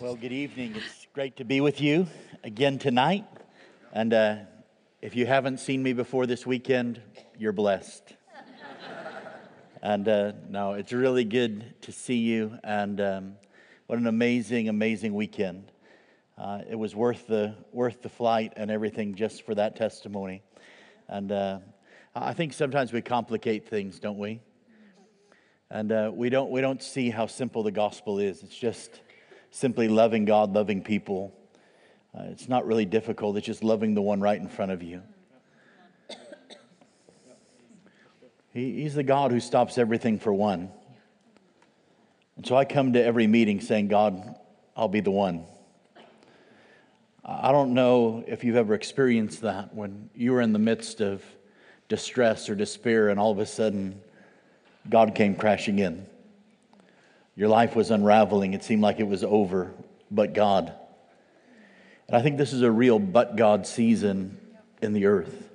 Well, good evening. It's great to be with you again tonight. And uh, if you haven't seen me before this weekend, you're blessed. and uh, no, it's really good to see you. And um, what an amazing, amazing weekend. Uh, it was worth the, worth the flight and everything just for that testimony. And uh, I think sometimes we complicate things, don't we? And uh, we, don't, we don't see how simple the gospel is. It's just simply loving God, loving people. Uh, it's not really difficult, it's just loving the one right in front of you. He, he's the God who stops everything for one. And so I come to every meeting saying, God, I'll be the one. I don't know if you've ever experienced that when you were in the midst of distress or despair, and all of a sudden, God came crashing in. Your life was unraveling. It seemed like it was over, but God. And I think this is a real but God season in the earth.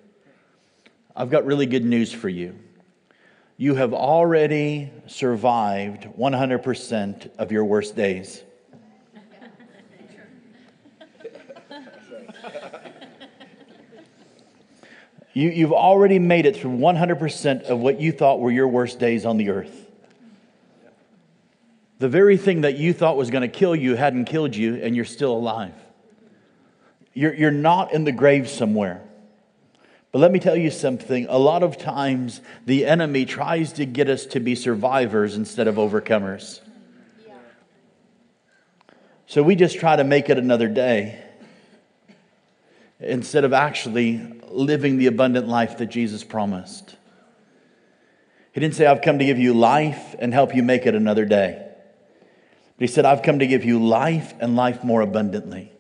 I've got really good news for you. You have already survived 100% of your worst days. You, you've already made it through 100% of what you thought were your worst days on the earth. The very thing that you thought was going to kill you hadn't killed you, and you're still alive. You're, you're not in the grave somewhere. But let me tell you something. A lot of times, the enemy tries to get us to be survivors instead of overcomers. So we just try to make it another day instead of actually living the abundant life that Jesus promised. He didn't say, I've come to give you life and help you make it another day. But he said, I've come to give you life and life more abundantly.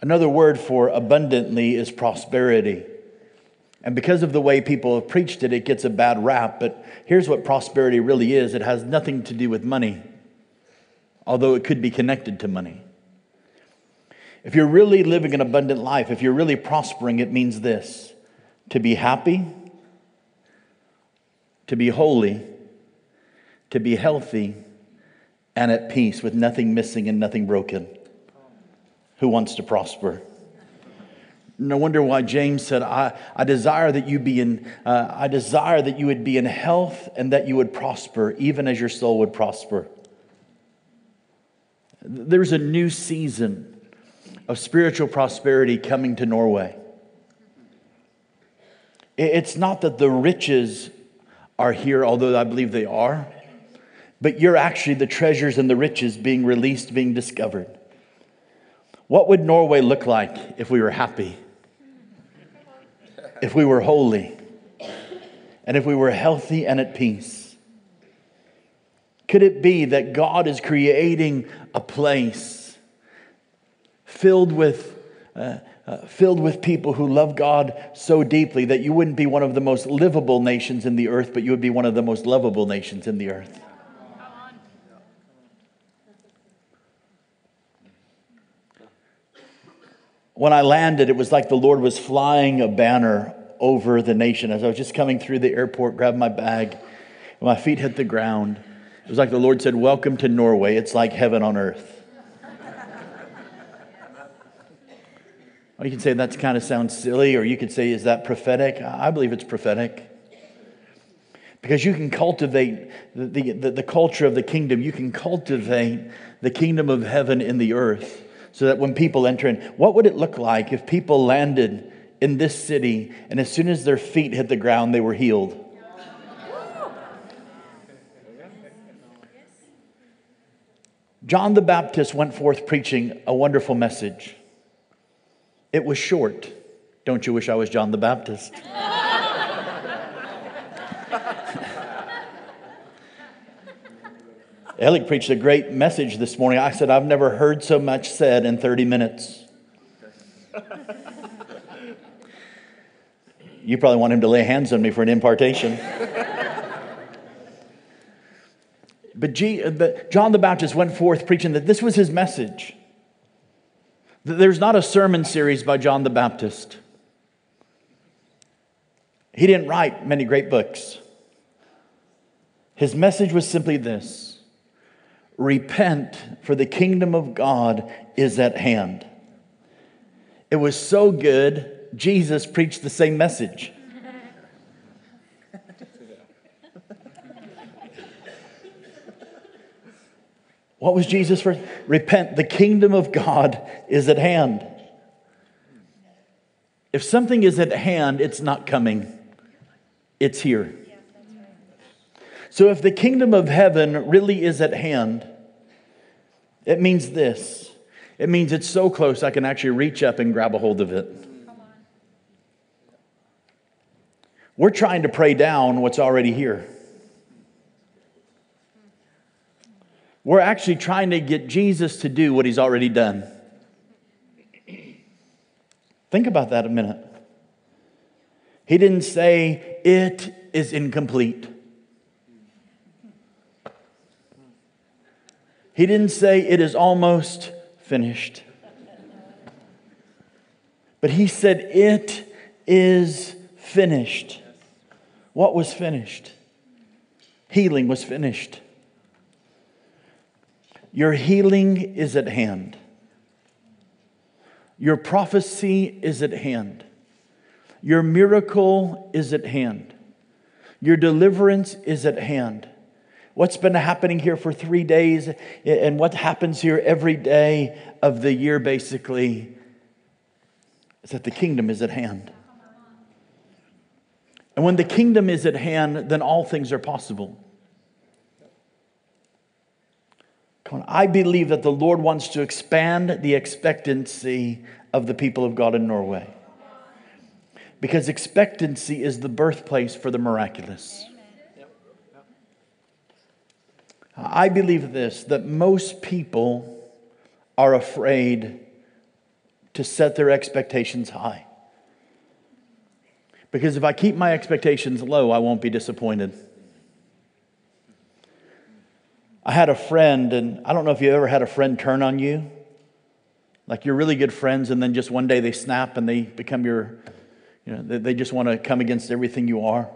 Another word for abundantly is prosperity. And because of the way people have preached it, it gets a bad rap. But here's what prosperity really is it has nothing to do with money, although it could be connected to money. If you're really living an abundant life, if you're really prospering, it means this to be happy, to be holy, to be healthy, and at peace with nothing missing and nothing broken. Who wants to prosper? No wonder why James said, I, I desire that you be in, uh, I desire that you would be in health and that you would prosper, even as your soul would prosper. There's a new season of spiritual prosperity coming to Norway. It's not that the riches are here, although I believe they are, but you're actually the treasures and the riches being released, being discovered. What would Norway look like if we were happy? If we were holy? And if we were healthy and at peace? Could it be that God is creating a place filled with, uh, uh, filled with people who love God so deeply that you wouldn't be one of the most livable nations in the earth, but you would be one of the most lovable nations in the earth. When I landed, it was like the Lord was flying a banner over the nation. As I was just coming through the airport, grabbed my bag, my feet hit the ground. It was like the Lord said, Welcome to Norway. It's like heaven on earth. Or you can say that kind of sounds silly, or you could say, is that prophetic? I believe it's prophetic. Because you can cultivate the, the, the, culture of the kingdom, you can cultivate the kingdom of heaven in the earth so that when people enter in, what would it look like if people landed in this city and as soon as their feet hit the ground, they were healed? John the Baptist went forth preaching a wonderful message. It was short. Don't you wish I was John the Baptist? Ellie preached a great message this morning. I said, I've never heard so much said in 30 minutes. You probably want him to lay hands on me for an impartation. but, G, but John the Baptist went forth preaching that this was his message. There's not a sermon series by John the Baptist. He didn't write many great books. His message was simply this Repent, for the kingdom of God is at hand. It was so good, Jesus preached the same message. What was Jesus for? Repent, the kingdom of God is at hand. If something is at hand, it's not coming, it's here. So if the kingdom of heaven really is at hand, it means this it means it's so close I can actually reach up and grab a hold of it. We're trying to pray down what's already here. We're actually trying to get Jesus to do what he's already done. Think about that a minute. He didn't say, it is incomplete. He didn't say, it is almost finished. But he said, it is finished. What was finished? Healing was finished. Your healing is at hand. Your prophecy is at hand. Your miracle is at hand. Your deliverance is at hand. What's been happening here for three days and what happens here every day of the year, basically, is that the kingdom is at hand. And when the kingdom is at hand, then all things are possible. Come on, I believe that the Lord wants to expand the expectancy of the people of God in Norway. Because expectancy is the birthplace for the miraculous. I believe this that most people are afraid to set their expectations high. Because if I keep my expectations low, I won't be disappointed. I had a friend, and I don't know if you ever had a friend turn on you. Like you're really good friends, and then just one day they snap and they become your, you know, they just want to come against everything you are.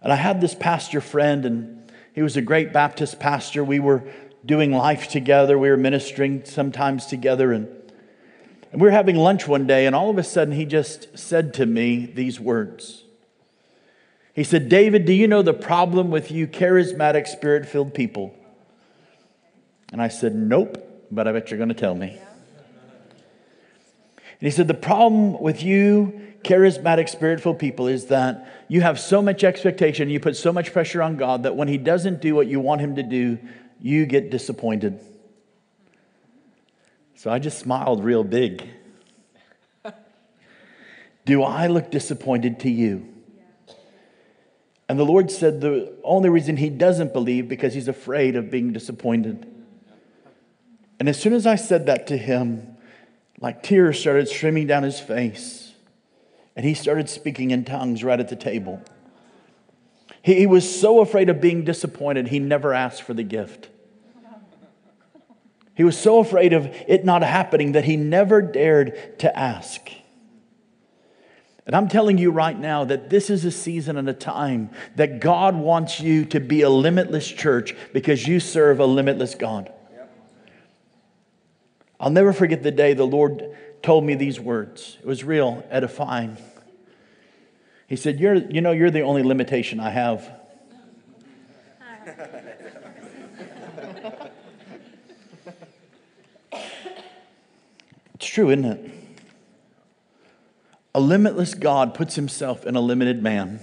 And I had this pastor friend, and he was a great Baptist pastor. We were doing life together, we were ministering sometimes together, and, and we were having lunch one day, and all of a sudden he just said to me these words. He said, David, do you know the problem with you charismatic, spirit filled people? And I said, Nope, but I bet you're going to tell me. And he said, The problem with you charismatic, spirit filled people is that you have so much expectation, you put so much pressure on God that when He doesn't do what you want Him to do, you get disappointed. So I just smiled real big. do I look disappointed to you? And the Lord said the only reason he doesn't believe because he's afraid of being disappointed. And as soon as I said that to him, like tears started streaming down his face. And he started speaking in tongues right at the table. He, he was so afraid of being disappointed, he never asked for the gift. He was so afraid of it not happening that he never dared to ask. And I'm telling you right now that this is a season and a time that God wants you to be a limitless church because you serve a limitless God. I'll never forget the day the Lord told me these words. It was real, edifying. He said, you're, You know, you're the only limitation I have. it's true, isn't it? A limitless God puts himself in a limited man.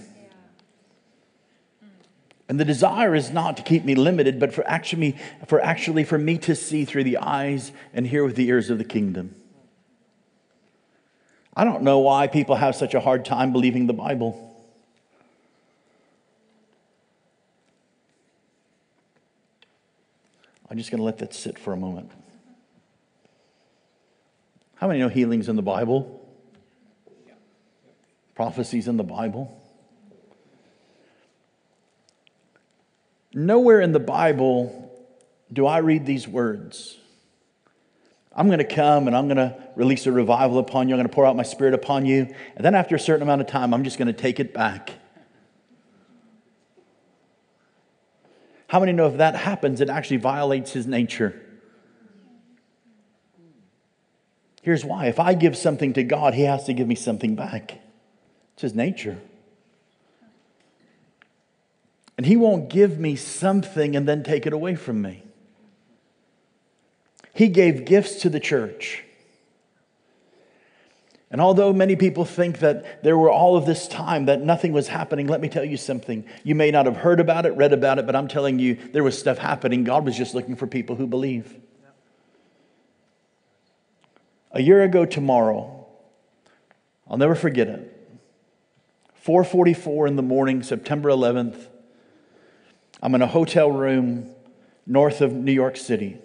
And the desire is not to keep me limited, but for actually, for actually for me to see through the eyes and hear with the ears of the kingdom. I don't know why people have such a hard time believing the Bible. I'm just going to let that sit for a moment. How many know healings in the Bible? prophecies in the Bible. Nowhere in the Bible do I read these words. I'm going to come and I'm going to release a revival upon you. I'm going to pour out my spirit upon you. And then after a certain amount of time, I'm just going to take it back. How many know if that happens, it actually violates his nature? Here's why if I give something to God, he has to give me something back. It's his nature. And he won't give me something and then take it away from me. He gave gifts to the church. And although many people think that there were all of this time that nothing was happening, let me tell you something. You may not have heard about it, read about it, but I'm telling you, there was stuff happening. God was just looking for people who believe. A year ago tomorrow, I'll never forget it. 4:44 in the morning, September 11th. I'm in a hotel room north of New York City.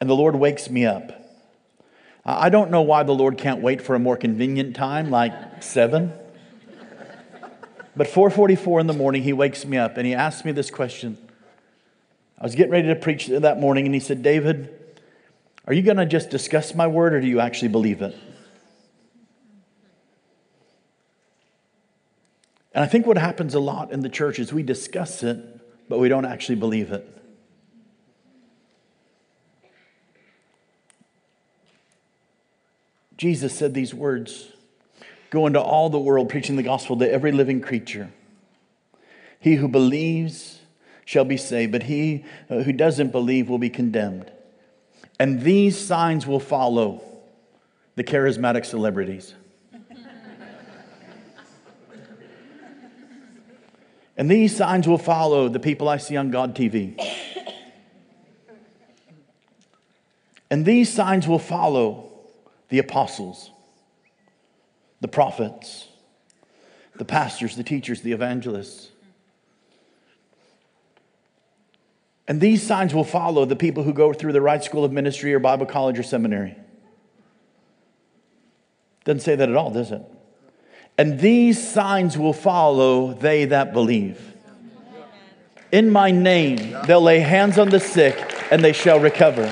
And the Lord wakes me up. I don't know why the Lord can't wait for a more convenient time, like seven. But 4:44 in the morning, he wakes me up and he asks me this question. I was getting ready to preach that morning, and he said, David, are you going to just discuss my word or do you actually believe it? And I think what happens a lot in the church is we discuss it, but we don't actually believe it. Jesus said these words Go into all the world preaching the gospel to every living creature. He who believes shall be saved, but he uh, who doesn't believe will be condemned. And these signs will follow the charismatic celebrities. And these signs will follow the people I see on God TV. And these signs will follow the apostles, the prophets, the pastors, the teachers, the evangelists. And these signs will follow the people who go through the right school of ministry or Bible college or seminary. Doesn't say that at all, does it? And these signs will follow they that believe. In my name, they'll lay hands on the sick and they shall recover.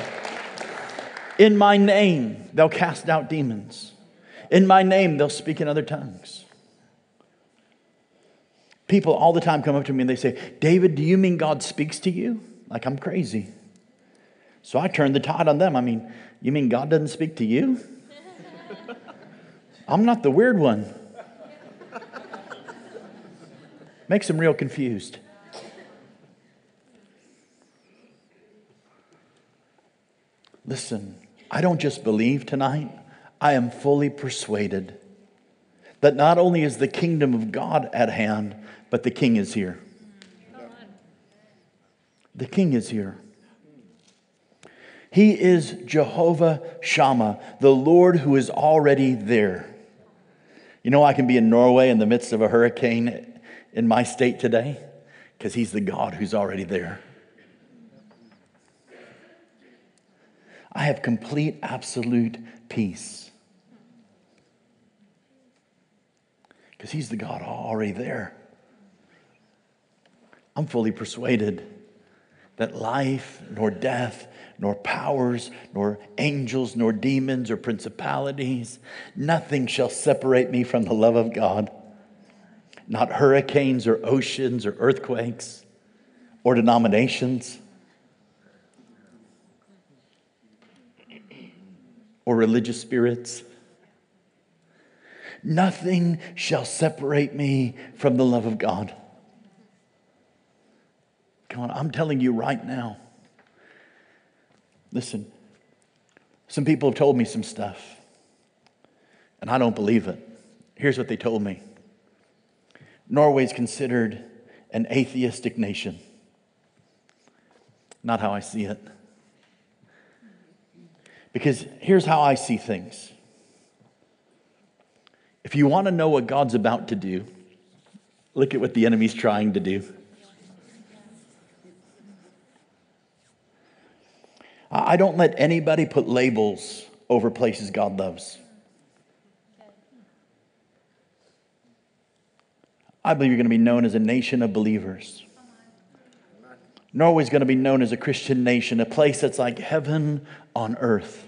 In my name, they'll cast out demons. In my name, they'll speak in other tongues. People all the time come up to me and they say, David, do you mean God speaks to you? Like I'm crazy. So I turn the tide on them. I mean, you mean God doesn't speak to you? I'm not the weird one. Makes them real confused. Listen, I don't just believe tonight, I am fully persuaded that not only is the kingdom of God at hand, but the king is here. The king is here. He is Jehovah Shammah, the Lord who is already there. You know, I can be in Norway in the midst of a hurricane in my state today because he's the God who's already there. I have complete, absolute peace. Because He's the God already there. I'm fully persuaded that life, nor death, nor powers, nor angels, nor demons, or principalities, nothing shall separate me from the love of God. Not hurricanes, or oceans, or earthquakes, or denominations or religious spirits. Nothing shall separate me from the love of God. Come on, I'm telling you right now. Listen, some people have told me some stuff, and I don't believe it. Here's what they told me Norway is considered an atheistic nation. Not how I see it. Because here's how I see things. If you want to know what God's about to do, look at what the enemy's trying to do. I don't let anybody put labels over places God loves. I believe you're going to be known as a nation of believers. Norway's going to be known as a Christian nation, a place that's like heaven on earth.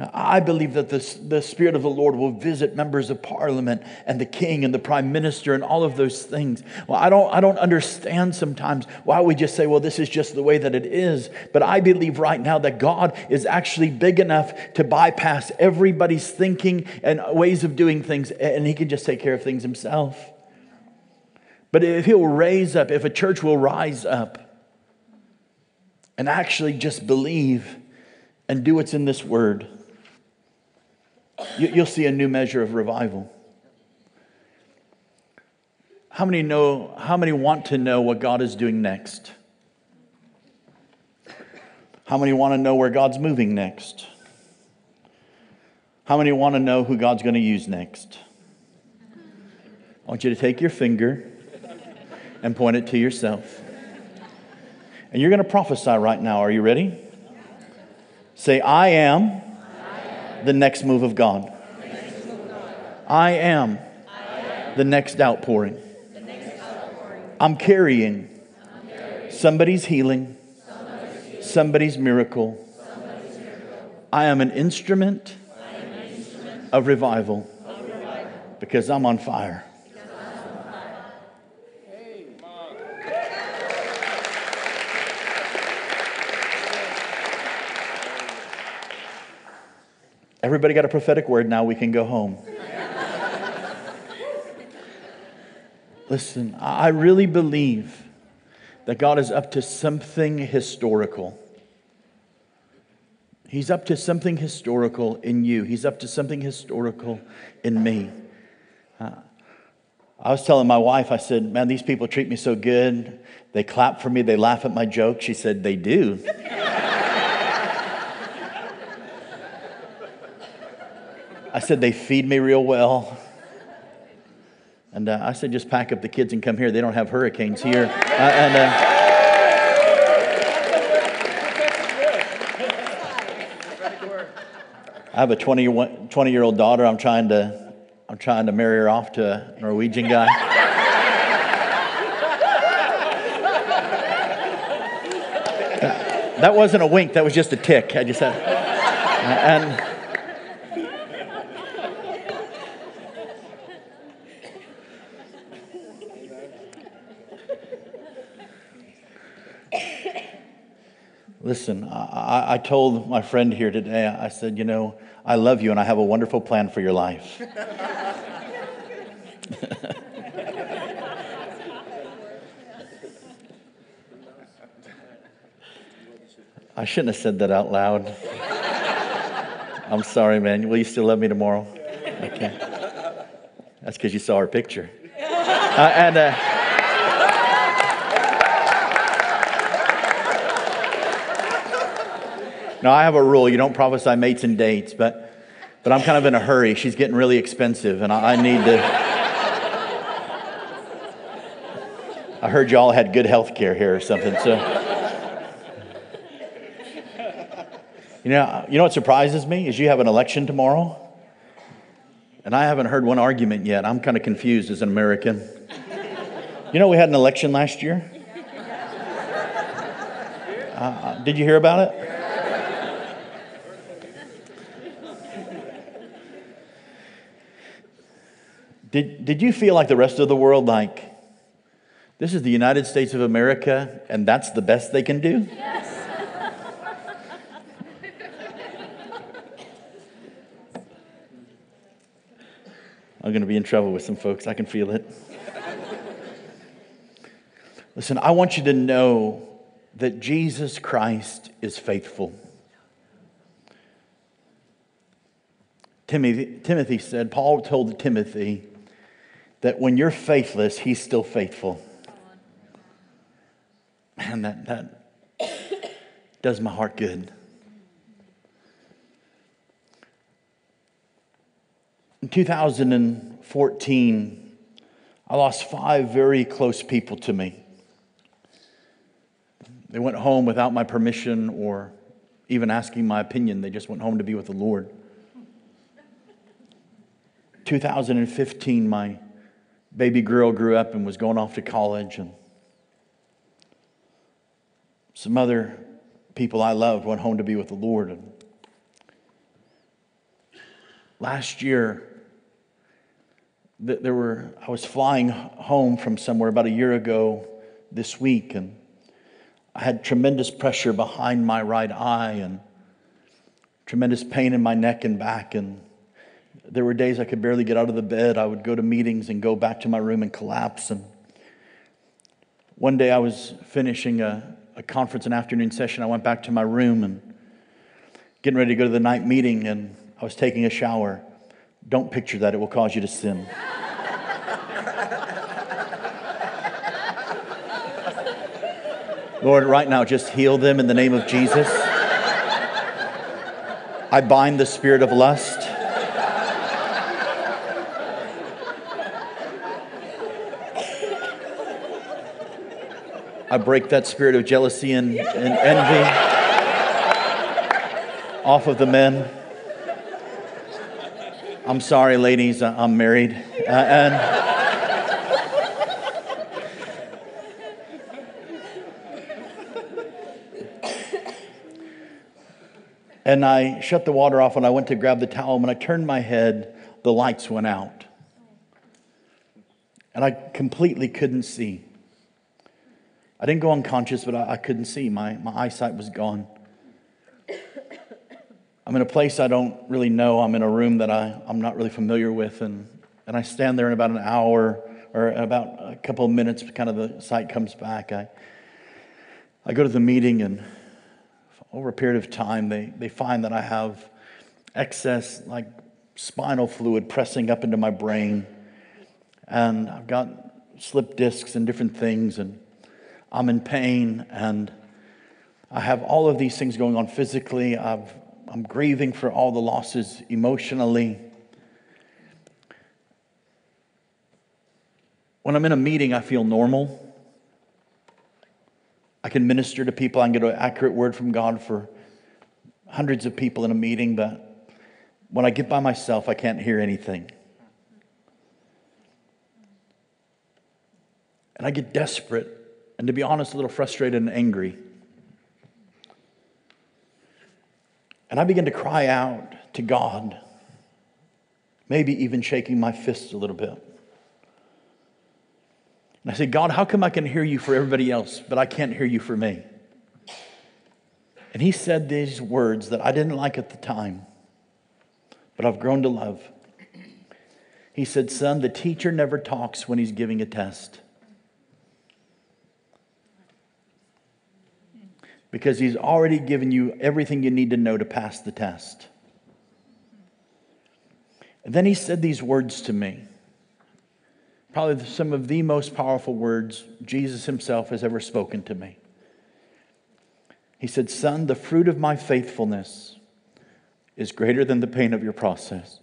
I believe that this, the Spirit of the Lord will visit members of parliament and the king and the prime minister and all of those things. Well, I don't, I don't understand sometimes why we just say, well, this is just the way that it is. But I believe right now that God is actually big enough to bypass everybody's thinking and ways of doing things, and He can just take care of things Himself. But if He'll raise up, if a church will rise up and actually just believe and do what's in this word you'll see a new measure of revival. How many know, how many want to know what God is doing next? How many want to know where God's moving next? How many want to know who God's going to use next? I want you to take your finger and point it to yourself. And you're going to prophesy right now. Are you ready? Say, I am the next move of God. I am the next outpouring. I'm carrying somebody's healing, somebody's miracle. I am an instrument of revival because I'm on fire. Everybody got a prophetic word now, we can go home. Listen, I really believe that God is up to something historical. He's up to something historical in you. He's up to something historical in me. Uh, I was telling my wife, I said, Man, these people treat me so good. They clap for me, they laugh at my joke. She said, They do. I said, they feed me real well. And uh, I said, just pack up the kids and come here. They don't have hurricanes here. Uh, and, uh, I have a 20, 20 year old daughter. I'm trying to, I'm trying to marry her off to a Norwegian guy. that wasn't a wink. That was just a tick. I just had, and Listen, I, I, told my friend here today, I said, you know, I love you and I have a wonderful plan for your life. I shouldn't have said that out loud. I'm sorry, man. Will you still love me tomorrow? Okay. That's because you saw her picture. Uh, and, uh, Now, I have a rule you don't prophesy mates and dates, but, but I'm kind of in a hurry. She's getting really expensive, and I, I need to. I heard y'all had good health care here or something, so. You know, you know what surprises me is you have an election tomorrow, and I haven't heard one argument yet. I'm kind of confused as an American. You know, we had an election last year. Uh did you hear about it? Did, did you feel like the rest of the world, like, this is the United States of America and that's the best they can do? Yes. I'm going to be in trouble with some folks. I can feel it. Listen, I want you to know that Jesus Christ is faithful. Timothy, Timothy said, Paul told Timothy, that when you're faithless, He's still faithful. Man, that, that does my heart good. In 2014, I lost five very close people to me. They went home without my permission or even asking my opinion. They just went home to be with the Lord. 2015, my baby girl grew up and was going off to college, and some other people I loved went home to be with the Lord. And last year, there were, I was flying home from somewhere about a year ago this week, and I had tremendous pressure behind my right eye and tremendous pain in my neck and back. And there were days I could barely get out of the bed. I would go to meetings and go back to my room and collapse. And one day I was finishing a, a conference, an afternoon session. I went back to my room and getting ready to go to the night meeting, and I was taking a shower. Don't picture that, it will cause you to sin. Lord, right now, just heal them in the name of Jesus. I bind the spirit of lust. I break that spirit of jealousy and, and envy off of the men. I'm sorry, ladies, I'm married. Uh, and. And I shut the water off and I went to grab the towel. When I turned my head, the lights went out. And I completely couldn't see. I didn't go unconscious, but I, I couldn't see. My, my eyesight was gone. I'm in a place I don't really know. I'm in a room that I, I'm not really familiar with. And, and I stand there in about an hour or about a couple of minutes, kind of the sight comes back. I, I go to the meeting and over a period of time, they, they find that I have excess, like spinal fluid pressing up into my brain. And I've got slip discs and different things, and I'm in pain. And I have all of these things going on physically. I've, I'm grieving for all the losses emotionally. When I'm in a meeting, I feel normal. I can minister to people. I can get an accurate word from God for hundreds of people in a meeting, but when I get by myself, I can't hear anything. And I get desperate and, to be honest, a little frustrated and angry. And I begin to cry out to God, maybe even shaking my fists a little bit. And I said, God, how come I can hear you for everybody else, but I can't hear you for me? And he said these words that I didn't like at the time, but I've grown to love. He said, Son, the teacher never talks when he's giving a test. Because he's already given you everything you need to know to pass the test. And then he said these words to me probably some of the most powerful words Jesus himself has ever spoken to me. He said, Son, the fruit of my faithfulness is greater than the pain of your process.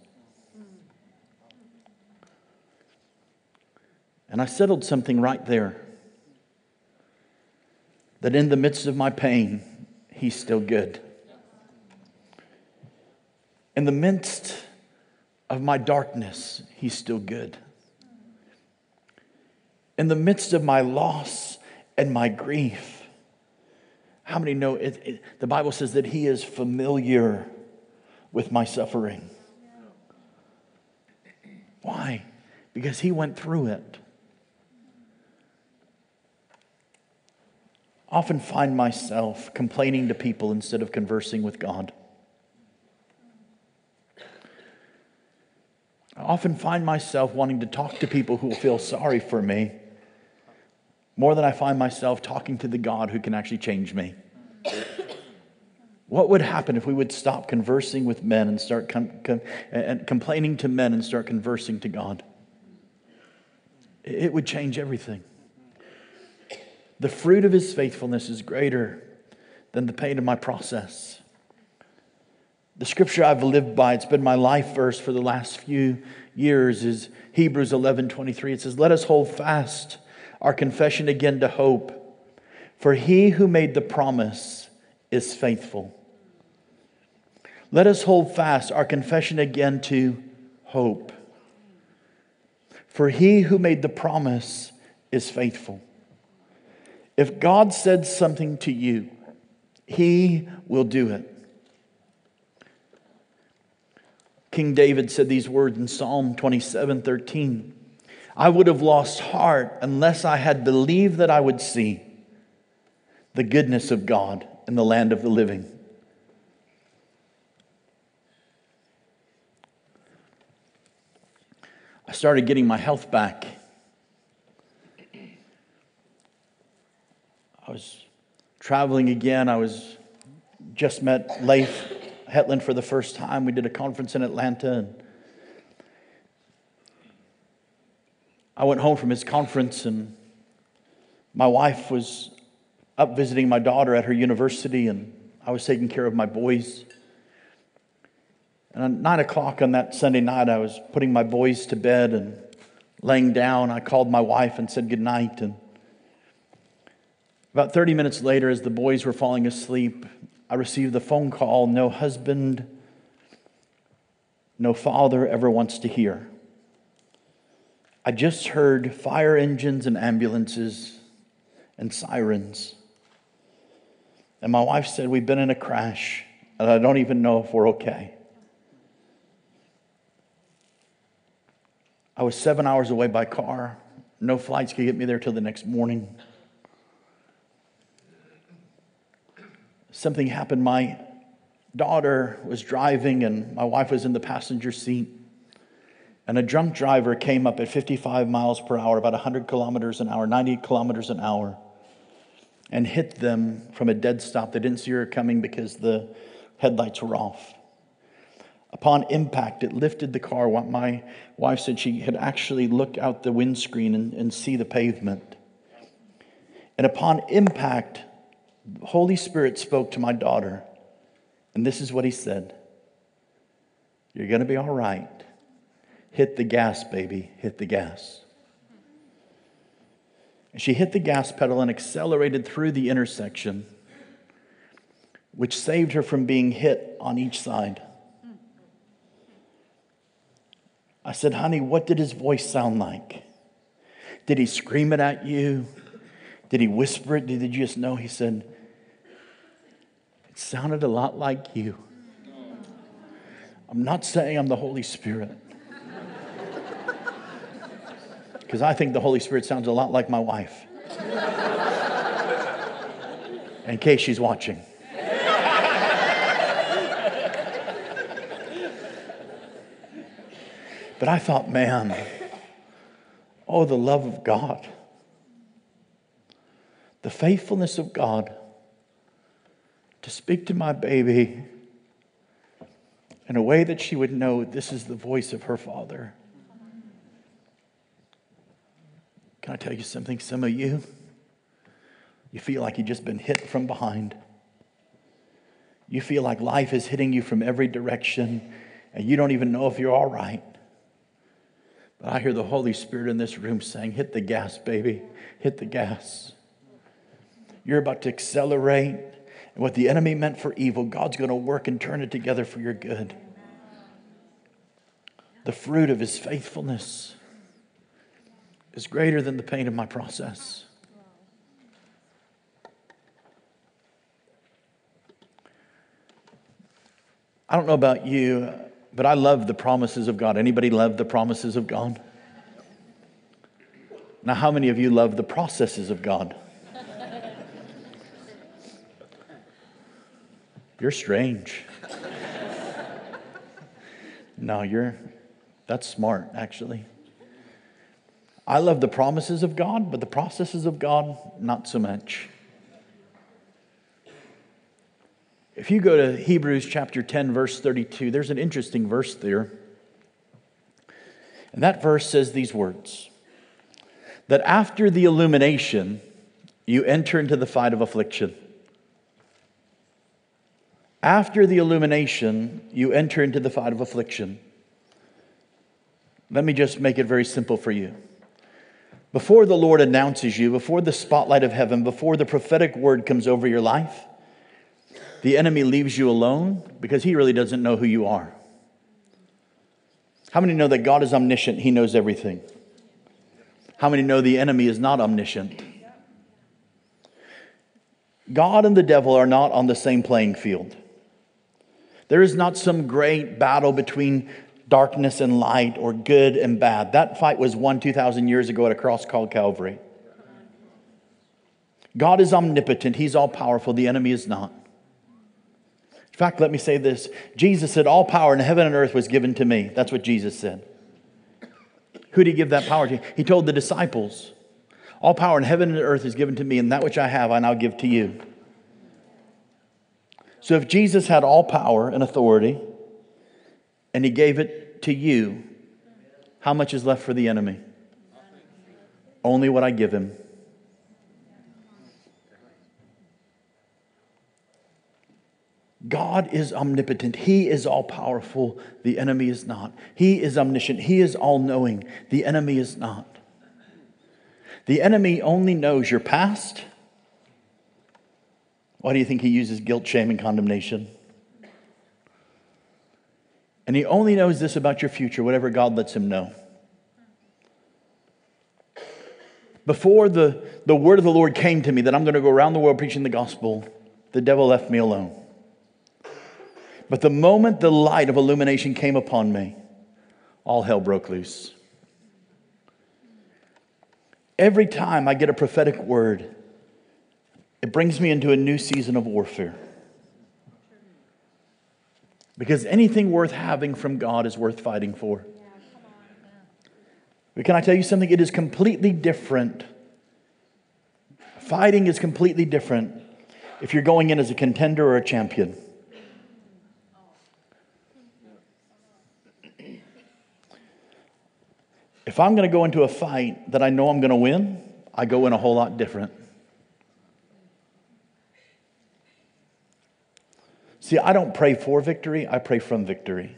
And I settled something right there that in the midst of my pain, He's still good. In the midst of my darkness, He's still good in the midst of my loss and my grief. How many know it, it, the Bible says that He is familiar with my suffering? Why? Because He went through it. Often find myself complaining to people instead of conversing with God. I often find myself wanting to talk to people who will feel sorry for me more than I find myself talking to the God who can actually change me. What would happen if we would stop conversing with men and start com- com- and complaining to men and start conversing to God? It would change everything. The fruit of his faithfulness is greater than the pain of my process. The scripture I've lived by, it's been my life verse for the last few years, is Hebrews 11 23. It says, Let us hold fast our confession again to hope. For he who made the promise is faithful. Let us hold fast our confession again to hope. For he who made the promise is faithful. If God said something to you, he will do it. King David said these words in Psalm 27 13. I would have lost heart unless I had believed that I would see the goodness of God in the land of the living. I started getting my health back. I was traveling again. I was just met Leif Hetland for the first time. We did a conference in Atlanta. And I went home from his conference, and my wife was up visiting my daughter at her university, and I was taking care of my boys. And at nine o'clock on that Sunday night, I was putting my boys to bed and laying down. I called my wife and said goodnight. And about 30 minutes later, as the boys were falling asleep, I received the phone call no husband, no father ever wants to hear. I just heard fire engines and ambulances and sirens. And my wife said, We've been in a crash, and I don't even know if we're okay. I was seven hours away by car. No flights could get me there till the next morning. Something happened. My daughter was driving, and my wife was in the passenger seat. And a drunk driver came up at 55 miles per hour, about 100 kilometers an hour, 90 kilometers an hour, and hit them from a dead stop. They didn't see her coming because the headlights were off. Upon impact, it lifted the car. My wife said she had actually looked out the windscreen and, and see the pavement. And upon impact, Holy Spirit spoke to my daughter, and this is what he said You're going to be all right. Hit the gas, baby. Hit the gas. And she hit the gas pedal and accelerated through the intersection, which saved her from being hit on each side. I said, honey, what did his voice sound like? Did he scream it at you? Did he whisper it? Did you just know? He said, sounded a lot like you. I'm not saying I'm the Holy Spirit. Because I think the Holy Spirit sounds a lot like my wife. In case she's watching. But I thought, man, oh, the love of God, the faithfulness of God to speak to my baby in a way that she would know this is the voice of her father. Can I tell you something? Some of you, you feel like you've just been hit from behind. You feel like life is hitting you from every direction, and you don't even know if you're all right. But I hear the Holy Spirit in this room saying, Hit the gas, baby. Hit the gas. You're about to accelerate. And what the enemy meant for evil, God's going to work and turn it together for your good. The fruit of his faithfulness is greater than the pain of my process. I don't know about you, but I love the promises of God. Anybody love the promises of God? Now, how many of you love the processes of God? You're strange. no, you're, that's smart, actually. I love the promises of God, but the processes of God, not so much. If you go to Hebrews chapter 10, verse 32, there's an interesting verse there. And that verse says these words that after the illumination, you enter into the fight of affliction. After the illumination, you enter into the fight of affliction. Let me just make it very simple for you. Before the Lord announces you, before the spotlight of heaven, before the prophetic word comes over your life, the enemy leaves you alone because he really doesn't know who you are. How many know that God is omniscient? He knows everything. How many know the enemy is not omniscient? God and the devil are not on the same playing field. There is not some great battle between darkness and light or good and bad. That fight was won 2,000 years ago at a cross called Calvary. God is omnipotent, He's all powerful, the enemy is not. In fact, let me say this Jesus said, All power in heaven and earth was given to me. That's what Jesus said. Who did he give that power to? He told the disciples, All power in heaven and earth is given to me, and that which I have I now give to you. So if Jesus had all power and authority, and he gave it to you, how much is left for the enemy? Only what I give him. God is omnipotent. He is all powerful. The enemy is not. He is omniscient. He is all knowing. The enemy is not. The enemy only knows your past. Why do you think he uses guilt, shame, and condemnation? And he only knows this about your future, whatever God lets him know. Before the, the word of the Lord came to me that I'm going to go around the world preaching the gospel, the devil left me alone. But the moment the light of illumination came upon me, all hell broke loose. Every time I get a prophetic word, it brings me into a new season of warfare. Because anything worth having from God is worth fighting for. But can I tell you something? It is completely different. Fighting is completely different if you're going in as a contender or a champion. If I'm going to go into a fight that I know I'm going to win, I go in a whole lot different. See, I don't pray for victory, I pray from victory.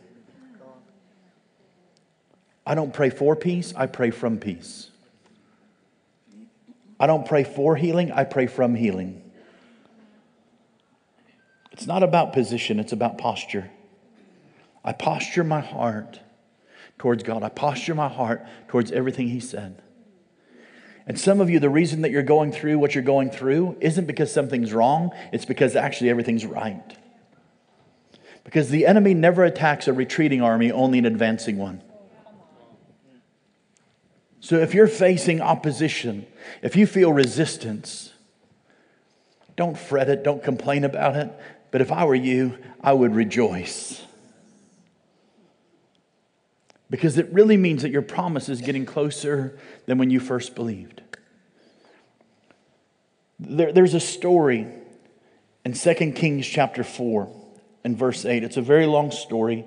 I don't pray for peace, I pray from peace. I don't pray for healing, I pray from healing. It's not about position, it's about posture. I posture my heart towards God. I posture my heart towards everything He said. And some of you, the reason that you're going through what you're going through isn't because something's wrong, it's because actually everything's right. Because the enemy never attacks a retreating army, only an advancing one. So if you're facing opposition, if you feel resistance, don't fret it, don't complain about it. But if I were you, I would rejoice. Because it really means that your promise is getting closer than when you first believed. There, there's a story in 2 Kings chapter 4 and verse 8. It's a very long story,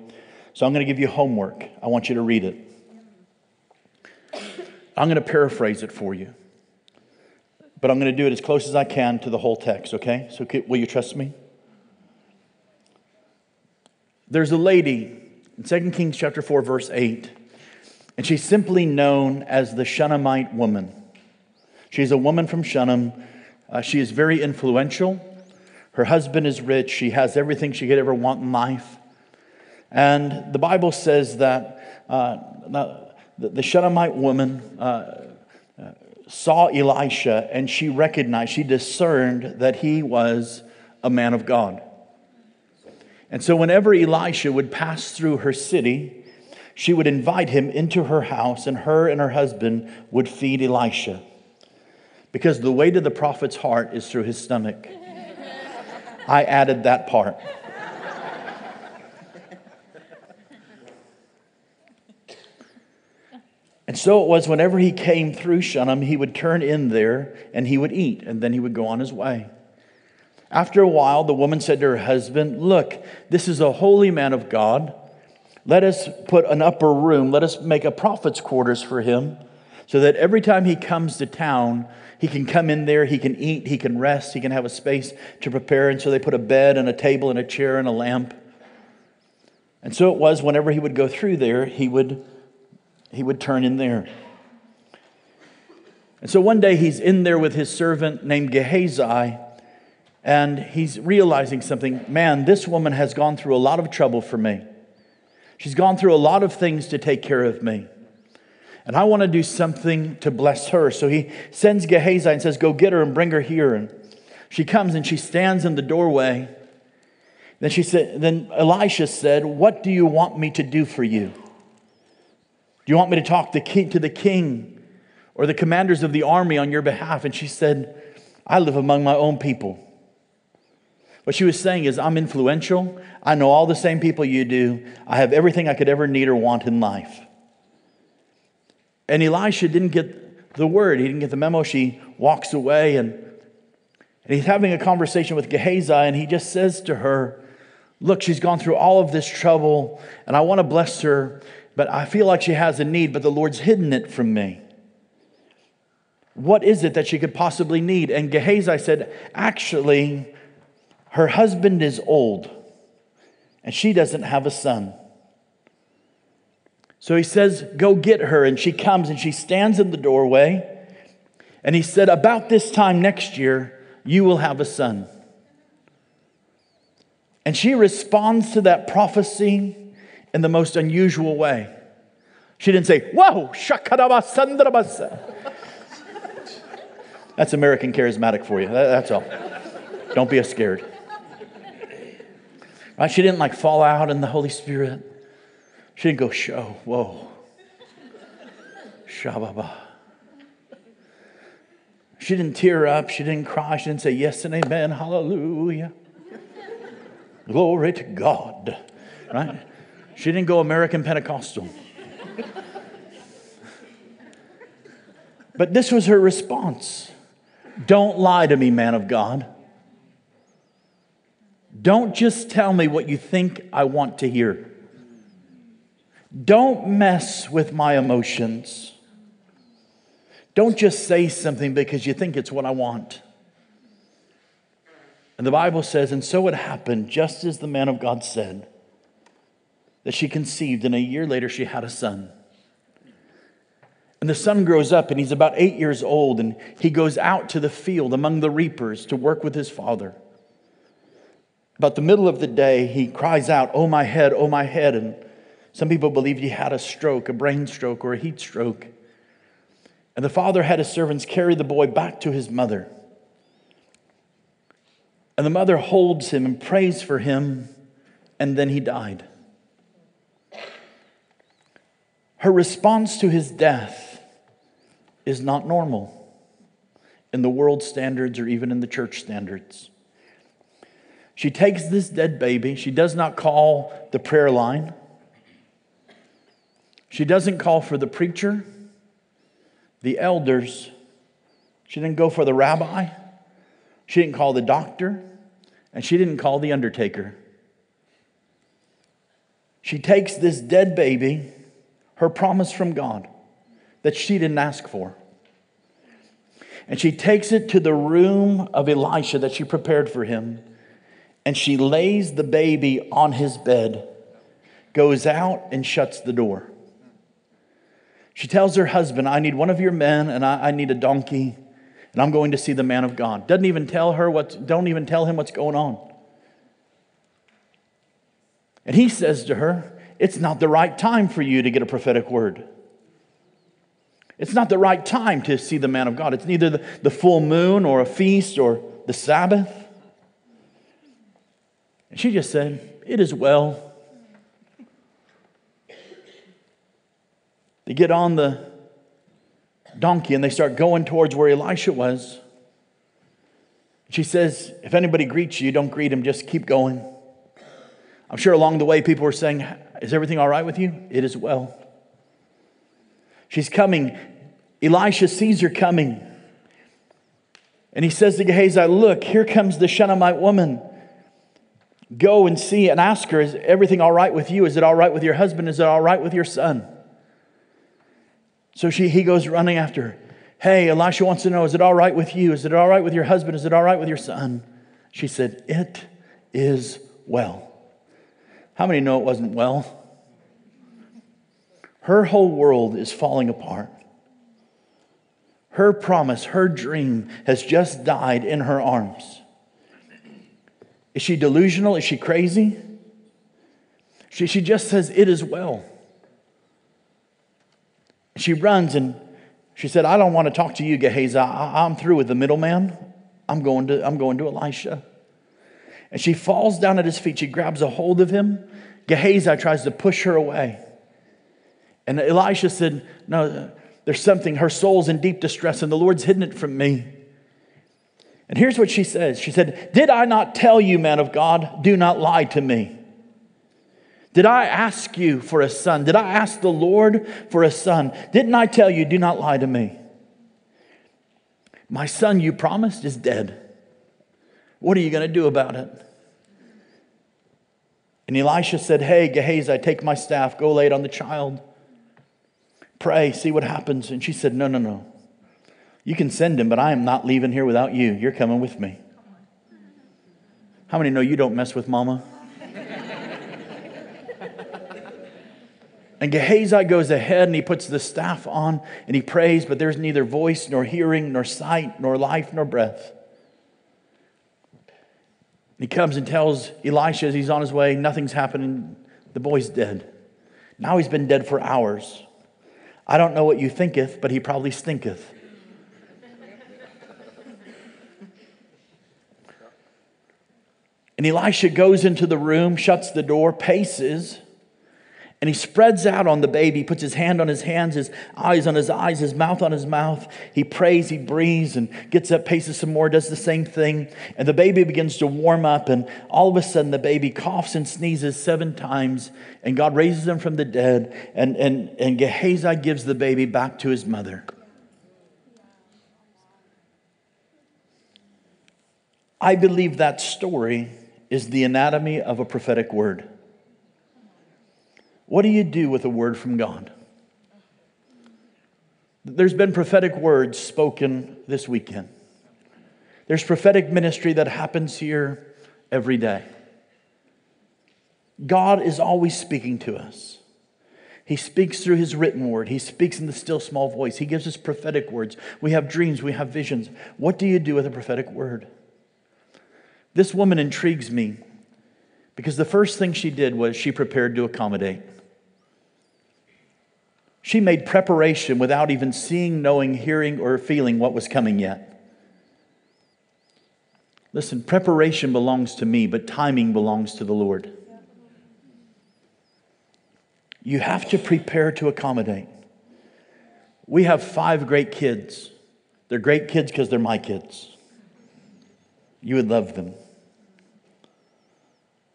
so I'm going to give you homework. I want you to read it. I'm going to paraphrase it for you, but I'm going to do it as close as I can to the whole text, okay? So, will you trust me? There's a lady in 2 Kings chapter 4, verse 8. And she's simply known as the Shunammite woman. She's a woman from Shunem. Uh, she is very influential. Her husband is rich. She has everything she could ever want in life. And the Bible says that uh, the, Shunammite woman uh, uh, saw Elisha and she recognized, she discerned that he was a man of God. And so, whenever Elisha would pass through her city, she would invite him into her house, and her and her husband would feed Elisha. Because the way to the prophet's heart is through his stomach. I added that part. And so it was whenever he came through Shunem, he would turn in there and he would eat, and then he would go on his way. After a while, the woman said to her husband, Look, this is a holy man of God. Let us put an upper room, let us make a prophet's quarters for him, so that every time he comes to town, he can come in there, he can eat, he can rest, he can have a space to prepare. And so they put a bed and a table and a chair and a lamp. And so it was whenever he would go through there, he would, he would turn in there. And so one day he's in there with his servant named Gehazi and he's realizing something man, this woman has gone through a lot of trouble for me. She's gone through a lot of things to take care of me. And I want to do something to bless her. So he sends Gehazi and says, Go get her and bring her here. And she comes and she stands in the doorway. Then she said, then Elisha said, What do you want me to do for you? Do you want me to talk the king, to the king or the commanders of the army on your behalf? And she said, I live among my own people. What she was saying is, I'm influential. I know all the same people you do. I have everything I could ever need or want in life. And Elisha didn't get the word, he didn't get the memo. She walks away and, and he's having a conversation with Gehazi, and he just says to her, Look, she's gone through all of this trouble, and I want to bless her, but I feel like she has a need, but the Lord's hidden it from me. What is it that she could possibly need? And Gehazi said, Actually, her husband is old, and she doesn't have a son. So he says, Go get her. And she comes and she stands in the doorway. And he said, About this time next year, you will have a son. And she responds to that prophecy in the most unusual way. She didn't say, Whoa, shakarabasandrabasa. That's American charismatic for you. That's all. Don't be scared. Right? She didn't like fall out in the Holy Spirit. She didn't go, show, whoa. Shababa. She didn't tear up. She didn't cry. She didn't say yes and amen. Hallelujah. Glory to God. Right? She didn't go American Pentecostal. But this was her response Don't lie to me, man of God. Don't just tell me what you think I want to hear. Don't mess with my emotions. Don't just say something because you think it's what I want. And the Bible says, and so it happened, just as the man of God said, that she conceived, and a year later she had a son. And the son grows up, and he's about eight years old, and he goes out to the field among the reapers to work with his father. About the middle of the day, he cries out, Oh, my head, oh, my head. And some people believe he had a stroke, a brain stroke, or a heat stroke. And the father had his servants carry the boy back to his mother. And the mother holds him and prays for him, and then he died. Her response to his death is not normal in the world standards or even in the church standards. She takes this dead baby. She does not call the prayer line. She doesn't call for the preacher, the elders. She didn't go for the rabbi. She didn't call the doctor. And she didn't call the undertaker. She takes this dead baby, her promise from God that she didn't ask for. And she takes it to the room of Elisha that she prepared for him and she lays the baby on his bed, goes out and shuts the door. She tells her husband, I need one of your men and I, I need a donkey, and I'm going to see the man of God. Doesn't even tell her what, don't even tell him what's going on. And he says to her, It's not the right time for you to get a prophetic word. It's not the right time to see the man of God. It's neither the, the full moon or a feast or the Sabbath. And she just said, It is well. They get on the donkey and they start going towards where Elisha was. She says, If anybody greets you, don't greet him, just keep going. I'm sure along the way people were saying, Is everything all right with you? It is well. She's coming. Elisha sees her coming. And he says to Gehazi, Look, here comes the Shunammite woman. Go and see and ask her, Is everything all right with you? Is it all right with your husband? Is it all right with your son? So she, he goes running after her. Hey, Elisha wants to know, Is it all right with you? Is it all right with your husband? Is it all right with your son? She said, It is well. How many know it wasn't well? Her whole world is falling apart. Her promise, her dream has just died in her arms. Is she delusional? Is she crazy? She, she just says, It is well. She runs and she said, I don't want to talk to you, Gehazi. I, I'm through with the middleman. I'm going to, I'm going to Elisha. And she falls down at his feet. She grabs a hold of him. Gehazi tries to push her away. And Elisha said, No, there's something, her soul's in deep distress, and the Lord's hidden it from me. And here's what she says She said, Did I not tell you, man of God, do not lie to me? Did I ask you for a son? Did I ask the Lord for a son? Didn't I tell you, do not lie to me? My son you promised is dead. What are you going to do about it? And Elisha said, Hey, Gehazi, take my staff, go lay it on the child. Pray, see what happens. And she said, No, no, no. You can send him, but I am not leaving here without you. You're coming with me. How many know you don't mess with mama? And Gehazi goes ahead and he puts the staff on and he prays, but there's neither voice, nor hearing, nor sight, nor life, nor breath. He comes and tells Elisha as he's on his way, nothing's happening. The boy's dead. Now he's been dead for hours. I don't know what you thinketh, but he probably stinketh. And Elisha goes into the room, shuts the door, paces, and he spreads out on the baby, puts his hand on his hands, his eyes on his eyes, his mouth on his mouth. He prays, he breathes, and gets up, paces some more, does the same thing. And the baby begins to warm up, and all of a sudden the baby coughs and sneezes seven times, and God raises him from the dead, and, and, and Gehazi gives the baby back to his mother. I believe that story is the anatomy of a prophetic word. What do you do with a word from God? There's been prophetic words spoken this weekend. There's prophetic ministry that happens here every day. God is always speaking to us. He speaks through his written word. He speaks in the still small voice. He gives us prophetic words. We have dreams, we have visions. What do you do with a prophetic word? This woman intrigues me because the first thing she did was she prepared to accommodate. She made preparation without even seeing, knowing, hearing, or feeling what was coming yet. Listen, preparation belongs to me, but timing belongs to the Lord. You have to prepare to accommodate. We have five great kids. They're great kids because they're my kids. You would love them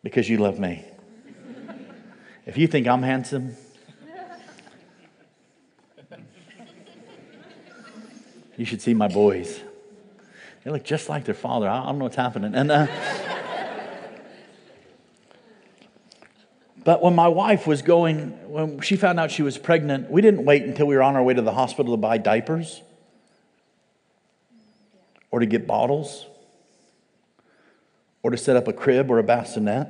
because you love me. If you think I'm handsome, You should see my boys. They look just like their father. I don't know what's happening. And uh, but when my wife was going, when she found out she was pregnant, we didn't wait until we were on our way to the hospital to buy diapers or to get bottles or to set up a crib or a bassinet.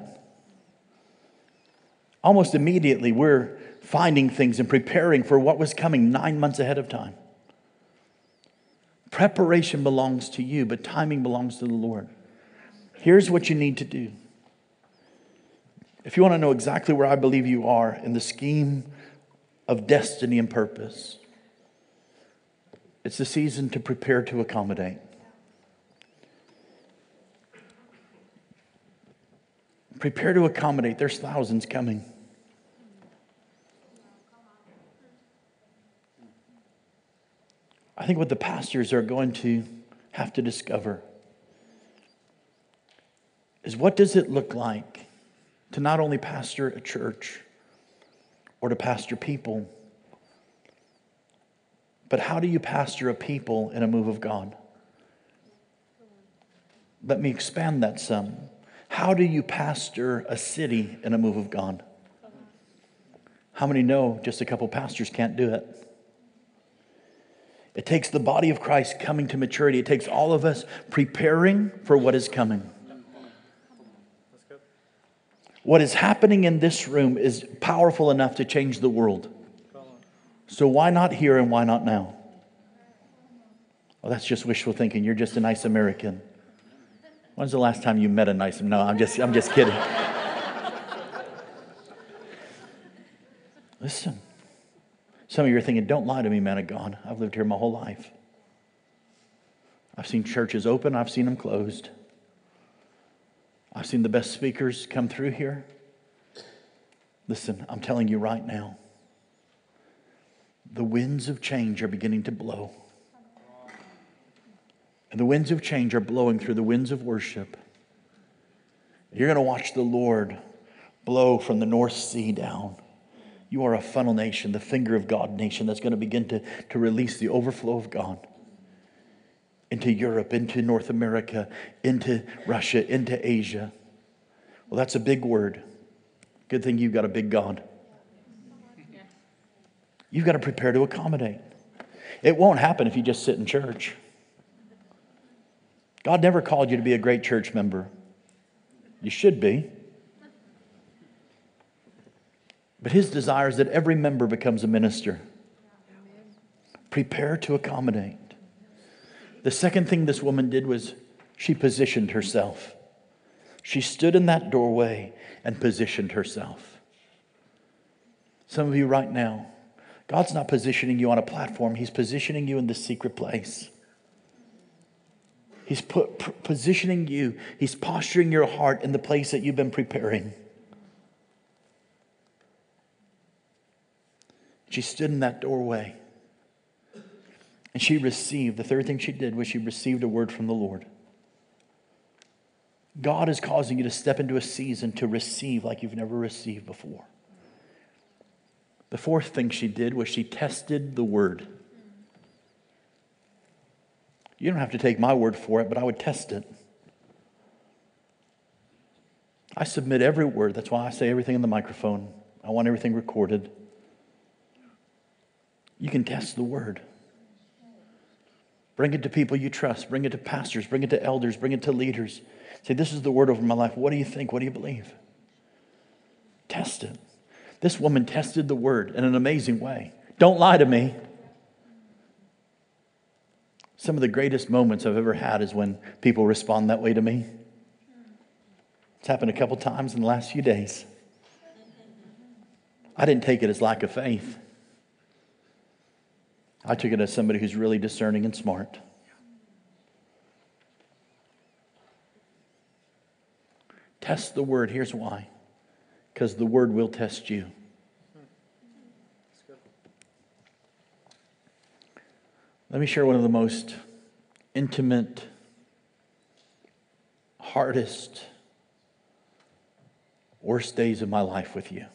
Almost immediately, we're finding things and preparing for what was coming nine months ahead of time. Preparation belongs to you, but timing belongs to the Lord. Here's what you need to do. If you want to know exactly where I believe you are in the scheme of destiny and purpose, it's the season to prepare to accommodate. Prepare to accommodate. There's thousands coming. I think what the pastors are going to have to discover is what does it look like to not only pastor a church or to pastor people, but how do you pastor a people in a move of God? Let me expand that some. How do you pastor a city in a move of God? How many know just a couple pastors can't do it? It takes the body of Christ coming to maturity. It takes all of us preparing for what is coming. What is happening in this room is powerful enough to change the world. So why not here and why not now? Well, that's just wishful thinking. You're just a nice American. When's the last time you met a nice? No, I'm just, I'm just kidding. Listen. Some of you are thinking, don't lie to me, man of God. I've lived here my whole life. I've seen churches open, I've seen them closed. I've seen the best speakers come through here. Listen, I'm telling you right now, the winds of change are beginning to blow. And the winds of change are blowing through the winds of worship. You're going to watch the Lord blow from the North Sea down. You are a funnel nation, the finger of God nation that's going to begin to, to release the overflow of God into Europe, into North America, into Russia, into Asia. Well, that's a big word. Good thing you've got a big God. You've got to prepare to accommodate. It won't happen if you just sit in church. God never called you to be a great church member. You should be. But his desire is that every member becomes a minister. Prepare to accommodate. The second thing this woman did was she positioned herself. She stood in that doorway and positioned herself. Some of you right now, God's not positioning you on a platform, He's positioning you in the secret place. He's put, positioning you, He's posturing your heart in the place that you've been preparing. She stood in that doorway and she received, the third thing she did was she received a word from the Lord. God is causing you to step into a season to receive like you've never received before. The fourth thing she did was she tested the word. You don't have to take my word for it, but I would test it. I submit every word. That's why I say everything in the microphone. I want everything recorded. You can test the word. Bring it to people you trust. Bring it to pastors. Bring it to elders. Bring it to leaders. Say, This is the word over my life. What do you think? What do you believe? Test it. This woman tested the word in an amazing way. Don't lie to me. Some of the greatest moments I've ever had is when people respond that way to me. It's happened a couple times in the last few days. I didn't take it as lack of faith. I took it as somebody who's really discerning and smart. Test the word. Here's why because the word will test you. Let me share one of the most intimate, hardest, worst days of my life with you.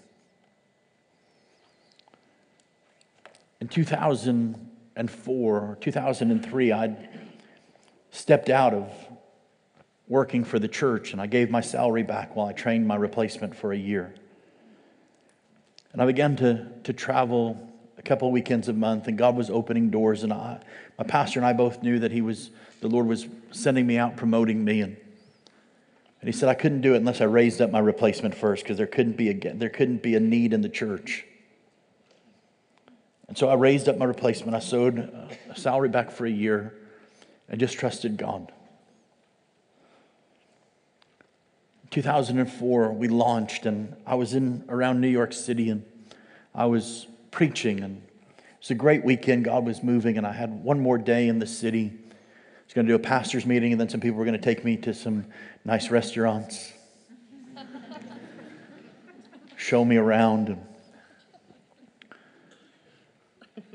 In 2004 or 2003, I'd stepped out of working for the church and I gave my salary back while I trained my replacement for a year. And I began to, to travel a couple weekends a month, and God was opening doors. And I, my pastor and I both knew that he was, the Lord was sending me out, promoting me. And, and he said I couldn't do it unless I raised up my replacement first, because there couldn't be a there couldn't be a need in the church. And so I raised up my replacement. I sowed a salary back for a year, and just trusted God. 2004, we launched, and I was in around New York City, and I was preaching, and it was a great weekend. God was moving, and I had one more day in the city. I was going to do a pastor's meeting, and then some people were going to take me to some nice restaurants, show me around. And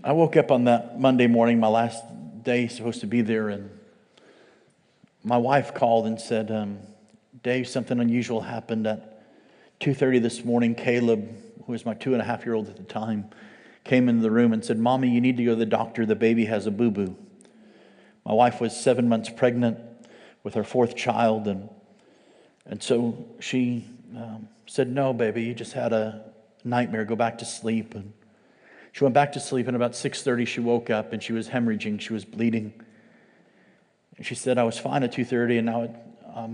I woke up on that Monday morning, my last day, supposed to be there, and my wife called and said, um, Dave, something unusual happened at 2.30 this morning. Caleb, who was my two and a half year old at the time, came into the room and said, Mommy, you need to go to the doctor. The baby has a boo boo. My wife was seven months pregnant with her fourth child, and, and so she um, said, No, baby, you just had a nightmare. Go back to sleep. And she went back to sleep, and about 6.30 she woke up, and she was hemorrhaging. She was bleeding. And she said, I was fine at 2.30, and now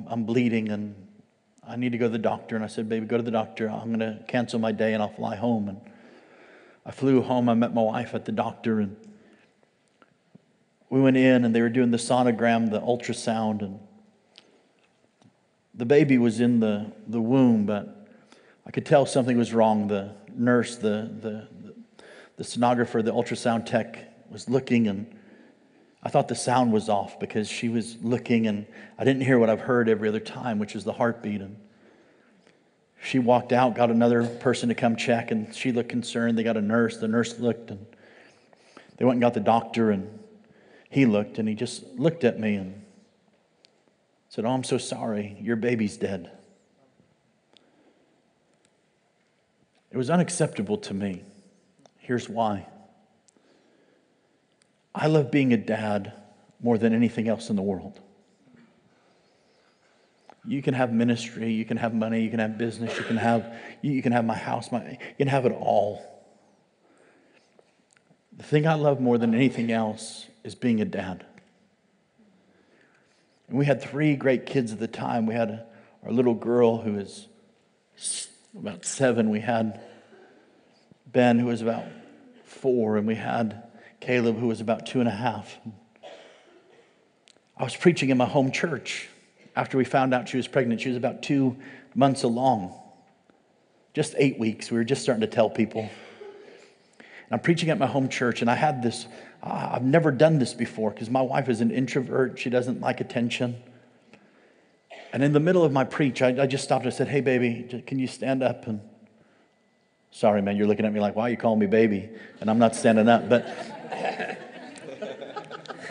I'm bleeding, and I need to go to the doctor. And I said, Baby, go to the doctor. I'm going to cancel my day, and I'll fly home. And I flew home. I met my wife at the doctor, and we went in, and they were doing the sonogram, the ultrasound, and the baby was in the, the womb, but I could tell something was wrong. The nurse, the, the, the sonographer, the ultrasound tech was looking, and I thought the sound was off because she was looking, and I didn't hear what I've heard every other time, which is the heartbeat. And she walked out, got another person to come check, and she looked concerned. They got a nurse. The nurse looked, and They went and got the doctor, and he looked, and he just looked at me and said, Oh, I'm so sorry. Your baby's dead. It was unacceptable to me. Here's why I love being a dad more than anything else in the world. You can have ministry, you can have money, you can have business, you can have, you can have my house, my, you can have it all. The thing I love more than anything else is being a dad. And we had three great kids at the time. We had our little girl who was about seven. We had Ben, who was about four, and we had Caleb, who was about two and a half. I was preaching in my home church after we found out she was pregnant. She was about two months along, just eight weeks. We were just starting to tell people. And I'm preaching at my home church, and I had this I've never done this before because my wife is an introvert. She doesn't like attention. And in the middle of my preach, I, I just stopped and I said, Hey, baby, can you stand up? And sorry, man, you're looking at me like, Why are you calling me baby? And I'm not standing up. But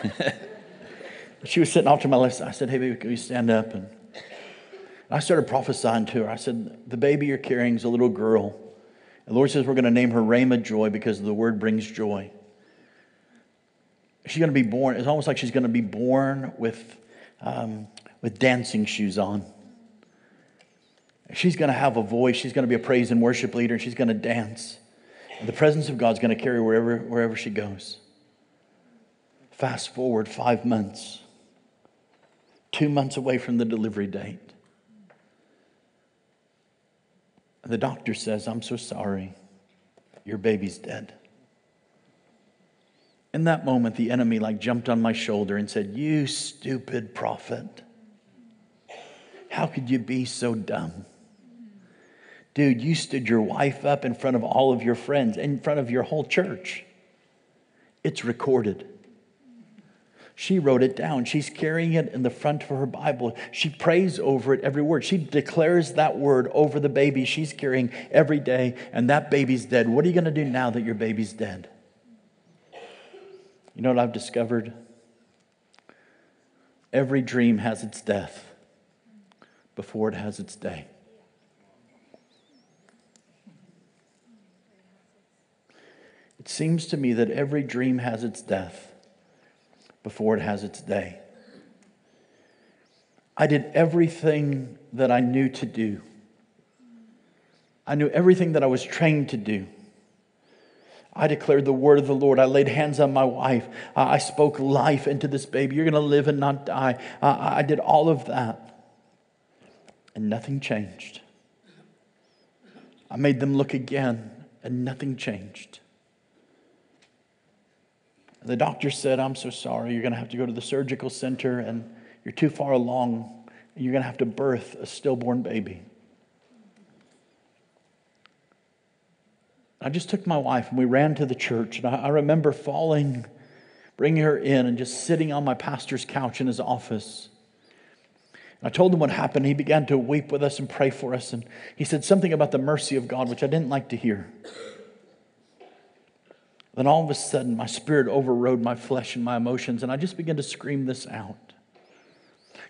she was sitting off to my left. I said, Hey, baby, can you stand up? And I started prophesying to her. I said, The baby you're carrying is a little girl. The Lord says we're going to name her Rhema Joy because the word brings joy. She's going to be born, it's almost like she's going to be born with, um, with dancing shoes on. She's going to have a voice. She's going to be a praise and worship leader. And she's going to dance. And the presence of God's going to carry her wherever, wherever she goes. Fast forward five months, two months away from the delivery date. The doctor says, I'm so sorry. Your baby's dead. In that moment, the enemy like jumped on my shoulder and said, You stupid prophet. How could you be so dumb? Dude, you stood your wife up in front of all of your friends, in front of your whole church. It's recorded. She wrote it down. She's carrying it in the front of her Bible. She prays over it every word. She declares that word over the baby she's carrying every day, and that baby's dead. What are you going to do now that your baby's dead? You know what I've discovered? Every dream has its death before it has its day. It seems to me that every dream has its death before it has its day. I did everything that I knew to do. I knew everything that I was trained to do. I declared the word of the Lord. I laid hands on my wife. I spoke life into this baby. You're going to live and not die. I did all of that. And nothing changed. I made them look again, and nothing changed. The doctor said, I'm so sorry. You're going to have to go to the surgical center, and you're too far along, and you're going to have to birth a stillborn baby. I just took my wife and we ran to the church. And I, I remember falling, bringing her in, and just sitting on my pastor's couch in his office. I told him what happened. He began to weep with us and pray for us. And he said something about the mercy of God, which I didn't like to hear. Then all of a sudden, my spirit overrode my flesh and my emotions, and I just began to scream this out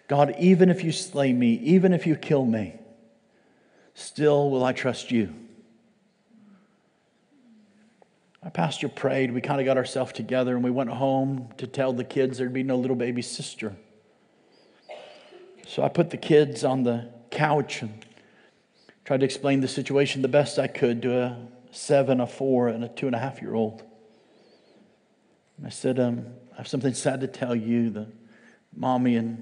God, even if you slay me, even if you kill me, still will I trust you. My pastor prayed. We kind of got ourselves together and we went home to tell the kids there'd be no little baby sister. So I put the kids on the couch and tried to explain the situation the best I could to a seven, a four, and a two and a half year old. And I said, um, I have something sad to tell you. The mommy and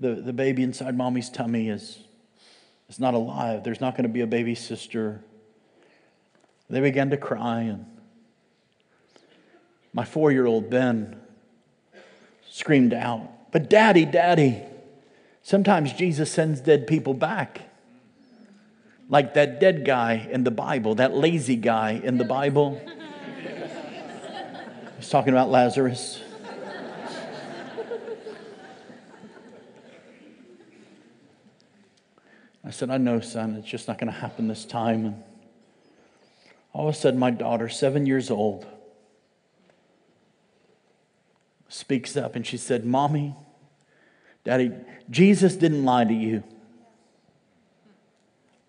the, the baby inside mommy's tummy is, is not alive. There's not going to be a baby sister. They began to cry and my four year old Ben screamed out, But daddy, daddy, sometimes Jesus sends dead people back. Like that dead guy in the Bible, that lazy guy in the Bible. He's talking about Lazarus. I said, I know, son, it's just not going to happen this time. And all of a sudden, my daughter, seven years old, speaks up and she said, Mommy, Daddy, Jesus didn't lie to you.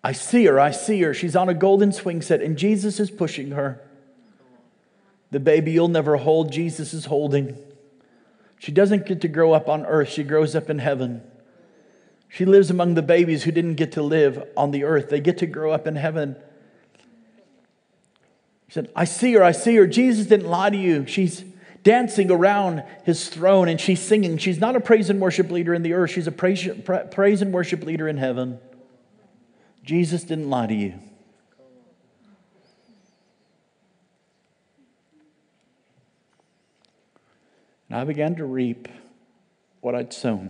I see her, I see her. She's on a golden swing set, and Jesus is pushing her. The baby you'll never hold, Jesus is holding. She doesn't get to grow up on earth, she grows up in heaven. She lives among the babies who didn't get to live on the earth, they get to grow up in heaven. He said, I see her, I see her. Jesus didn't lie to you. She's dancing around his throne and she's singing. She's not a praise and worship leader in the earth, she's a praise, praise and worship leader in heaven. Jesus didn't lie to you. And I began to reap what I'd sown.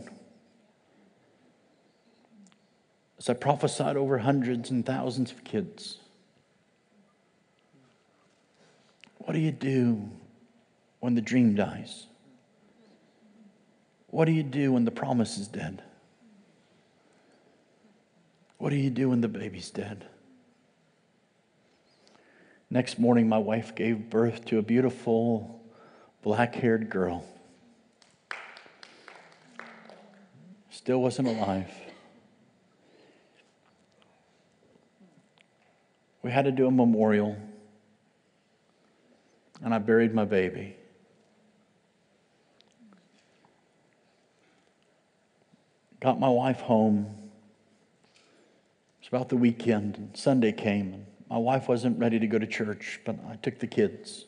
As I prophesied over hundreds and thousands of kids. What do you do when the dream dies? What do you do when the promise is dead? What do you do when the baby's dead? Next morning, my wife gave birth to a beautiful black haired girl. Still wasn't alive. We had to do a memorial, and I buried my baby. Got my wife home It's about the weekend, and Sunday came, and my wife wasn't ready to go to church, but I took the kids.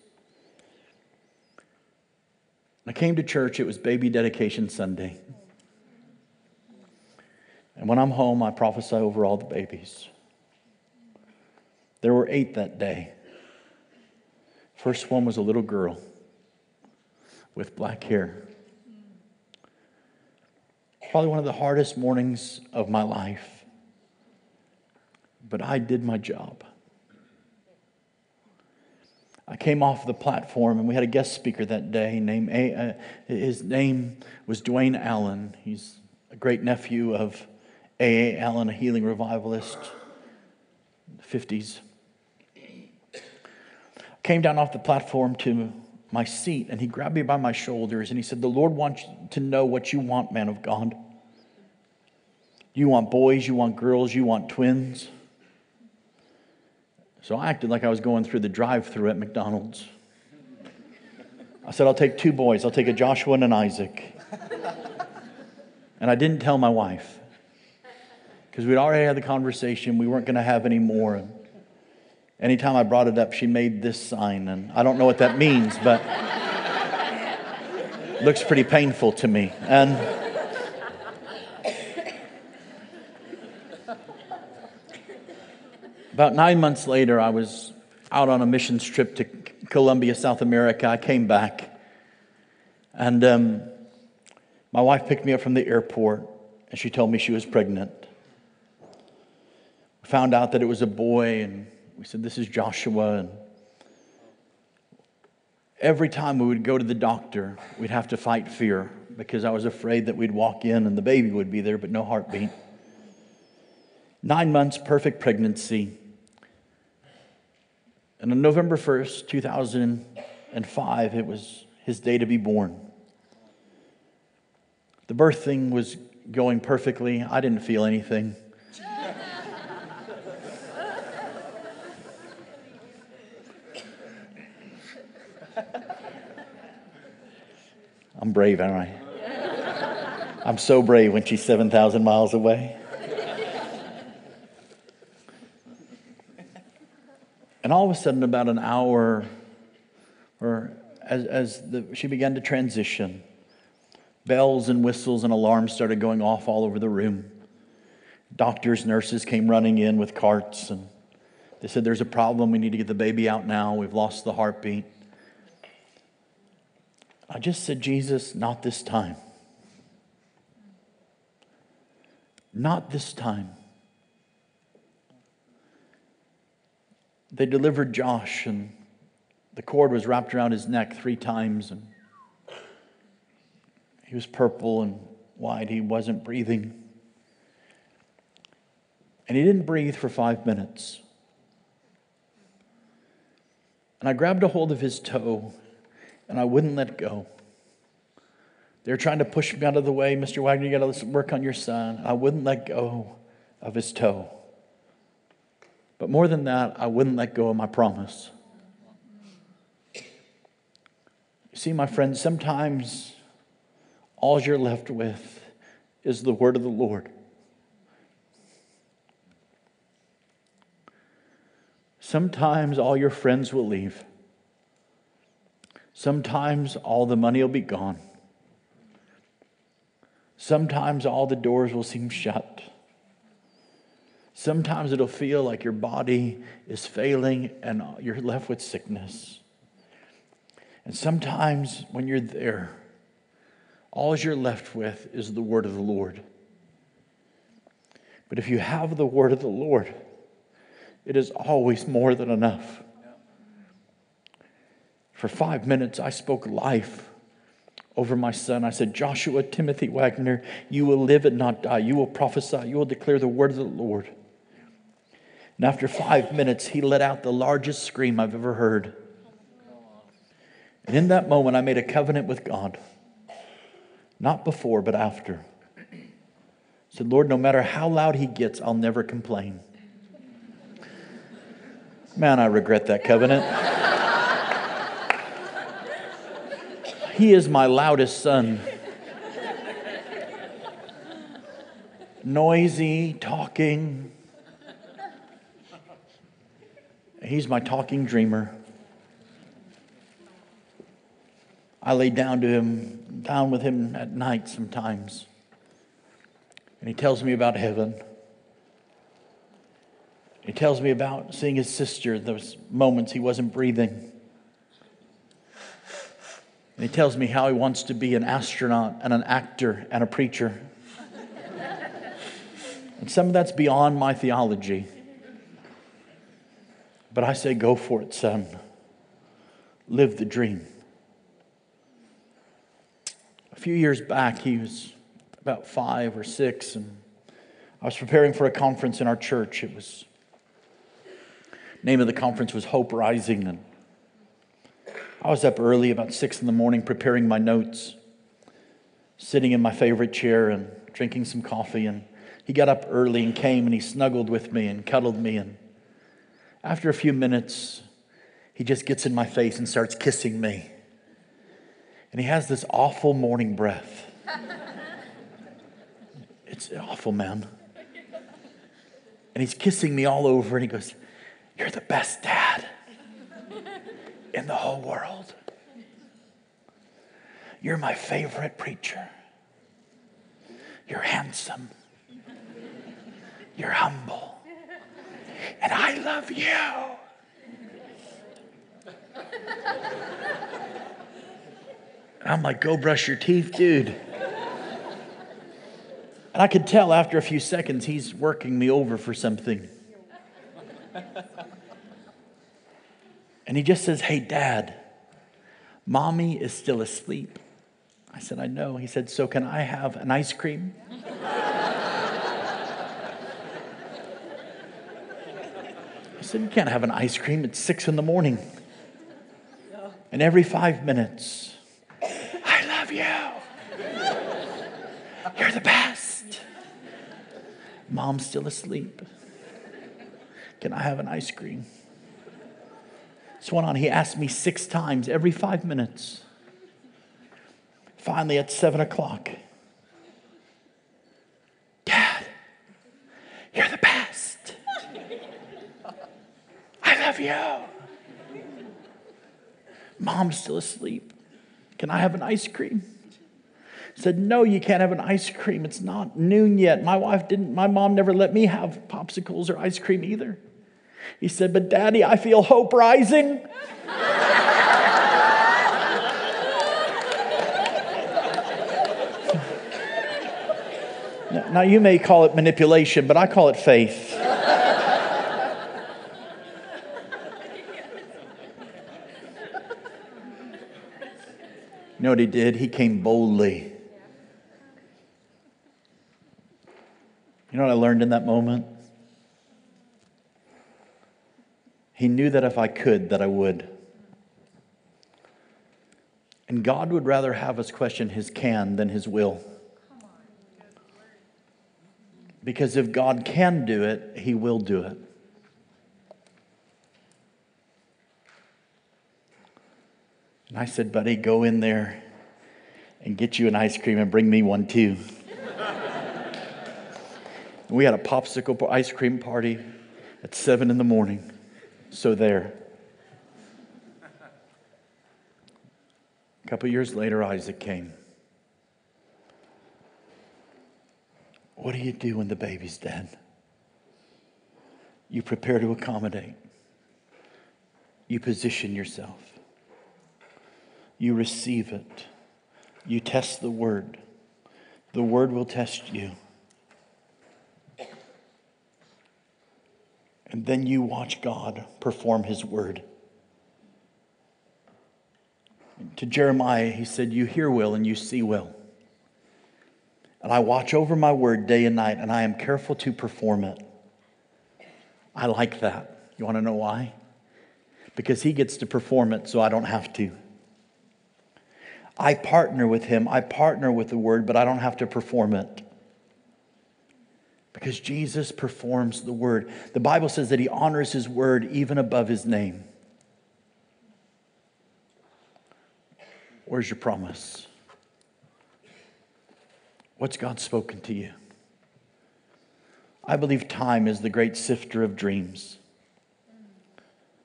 I came to church, it was baby dedication Sunday. And when I'm home, I prophesy over all the babies. There were eight that day. First one was a little girl with black hair. Probably one of the hardest mornings of my life but I did my job. I came off the platform and we had a guest speaker that day named a, uh, his name was Dwayne Allen. He's a great nephew of A.A. Allen, a healing revivalist, 50s. Came down off the platform to my seat and he grabbed me by my shoulders and he said, The Lord wants to know what you want, man of God. You want boys, you want girls, you want twins. So I acted like I was going through the drive through at McDonald's. I said, I'll take two boys. I'll take a Joshua and an Isaac. And I didn't tell my wife because we'd already had the conversation. We weren't going to have any more. And anytime I brought it up, she made this sign. And I don't know what that means, but looks pretty painful to me. And About nine months later, I was out on a missions trip to Colombia, South America. I came back, and um, my wife picked me up from the airport, and she told me she was pregnant. We found out that it was a boy, and we said, This is Joshua. And every time we would go to the doctor, we'd have to fight fear because I was afraid that we'd walk in and the baby would be there, but no heartbeat. Nine months, perfect pregnancy. And on November 1st, 2005, it was his day to be born. The birth thing was going perfectly. I didn't feel anything. I'm brave, aren't I? I'm so brave when she's 7,000 miles away. And all of a sudden, about an hour, or as, as the, she began to transition, bells and whistles and alarms started going off all over the room. Doctors, nurses came running in with carts, and they said, There's a problem. We need to get the baby out now. We've lost the heartbeat. I just said, Jesus, not this time. Not this time. They delivered Josh, and the cord was wrapped around his neck three times, and he was purple and white. He wasn't breathing. And he didn't breathe for five minutes. And I grabbed a hold of his toe, and I wouldn't let go. They were trying to push me out of the way. Mr. Wagner, you got to work on your son. I wouldn't let go of his toe. But more than that, I wouldn't let go of my promise. See, my friends, sometimes all you're left with is the word of the Lord. Sometimes all your friends will leave. Sometimes all the money will be gone. Sometimes all the doors will seem shut. Sometimes it'll feel like your body is failing and you're left with sickness. And sometimes when you're there, all you're left with is the word of the Lord. But if you have the word of the Lord, it is always more than enough. For five minutes, I spoke life over my son. I said, Joshua Timothy Wagner, you will live and not die. You will prophesy. You will declare the word of the Lord. And after five minutes, he let out the largest scream I've ever heard. And in that moment, I made a covenant with God. Not before, but after. I said, Lord, no matter how loud he gets, I'll never complain. Man, I regret that covenant. he is my loudest son. Noisy, talking. He's my talking dreamer. I lay down to him, down with him at night sometimes. And he tells me about heaven. He tells me about seeing his sister, those moments he wasn't breathing. And he tells me how he wants to be an astronaut and an actor and a preacher. and some of that's beyond my theology. But I say, go for it, son. Live the dream. A few years back, he was about five or six, and I was preparing for a conference in our church. It was name of the conference was Hope Rising. And I was up early, about six in the morning, preparing my notes, sitting in my favorite chair and drinking some coffee. And he got up early and came and he snuggled with me and cuddled me. And after a few minutes, he just gets in my face and starts kissing me. And he has this awful morning breath. It's awful, man. And he's kissing me all over and he goes, you're the best dad in the whole world. You're my favorite preacher. You're handsome. You're humble. And I love you. I'm like, go brush your teeth, dude. And I could tell after a few seconds he's working me over for something. And he just says, Hey, dad, mommy is still asleep. I said, I know. He said, So can I have an ice cream? Said, You can't have an ice cream. It's six in the morning. And every five minutes, I love you. You're the best. Mom's still asleep. Can I have an ice cream? This went on. He asked me six times every five minutes. Finally, at seven o'clock, Dad, you're the best. I love you. Mom's still asleep. Can I have an ice cream? said, No, you can't have an ice cream. It's not noon yet. My wife didn't, my mom never let me have popsicles or ice cream either. He said, But daddy, I feel hope rising. now, you may call it manipulation, but I call it faith. Know what he did? He came boldly. You know what I learned in that moment? He knew that if I could, that I would. And And God would rather have us question his can than his will. Because if God can do it, he will do it. And I said, buddy, go in there and get you an ice cream and bring me one too. we had a popsicle ice cream party at seven in the morning. So there. A couple years later, Isaac came. What do you do when the baby's dead? You prepare to accommodate. You position yourself. You receive it. You test the word. The word will test you. And then you watch God perform his word. To Jeremiah, he said, You hear well and you see well. And I watch over my word day and night, and I am careful to perform it. I like that. You want to know why? Because he gets to perform it, so I don't have to. I partner with him, I partner with the word, but I don't have to perform it. Because Jesus performs the word. The Bible says that he honors his word even above his name. Where's your promise? What's God spoken to you? I believe time is the great sifter of dreams.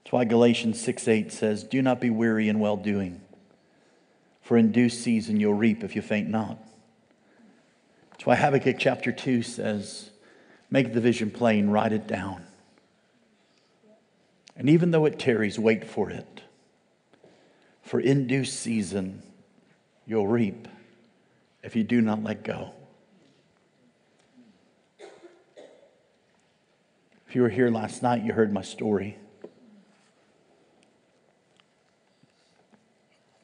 That's why Galatians 6 8 says, Do not be weary in well doing, for in due season you'll reap if you faint not. That's why Habakkuk chapter 2 says, Make the vision plain, write it down. And even though it tarries, wait for it. For in due season you'll reap if you do not let go. If you were here last night, you heard my story.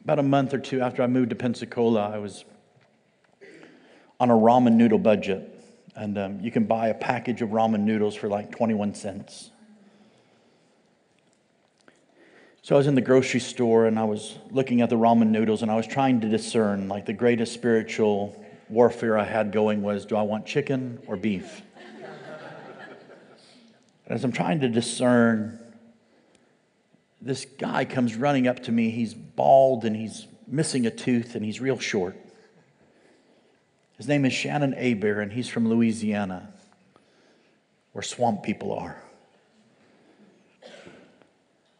About a month or two after I moved to Pensacola, I was on a ramen noodle budget. And um, you can buy a package of ramen noodles for like 21 cents. So I was in the grocery store and I was looking at the ramen noodles and I was trying to discern like the greatest spiritual warfare I had going was do I want chicken or beef? and as I'm trying to discern, this guy comes running up to me. He's bald and he's missing a tooth and he's real short. His name is Shannon Aber, and he's from Louisiana, where swamp people are.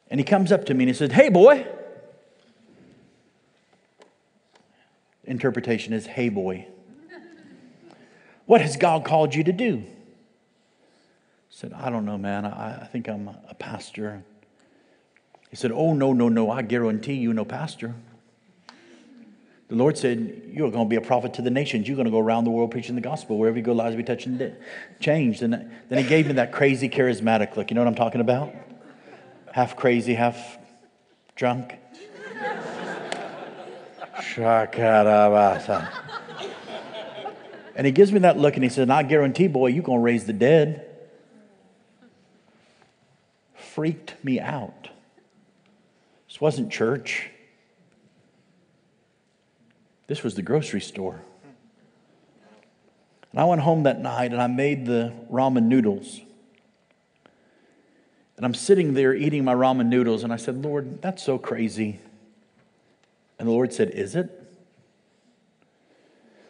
And he comes up to me and he says, Hey, boy. Interpretation is, Hey, boy. What has God called you to do? I said, I don't know, man. I, I think I'm a pastor. He said, Oh, no, no, no. I guarantee you, no pastor. The Lord said, You're going to be a prophet to the nations. You're going to go around the world preaching the gospel. Wherever you go, lives will be touched and changed. And then he gave me that crazy charismatic look. You know what I'm talking about? Half crazy, half drunk. and he gives me that look and he said, I guarantee, boy, you're going to raise the dead. Freaked me out. This wasn't church. This was the grocery store. And I went home that night and I made the ramen noodles. And I'm sitting there eating my ramen noodles, and I said, Lord, that's so crazy. And the Lord said, Is it?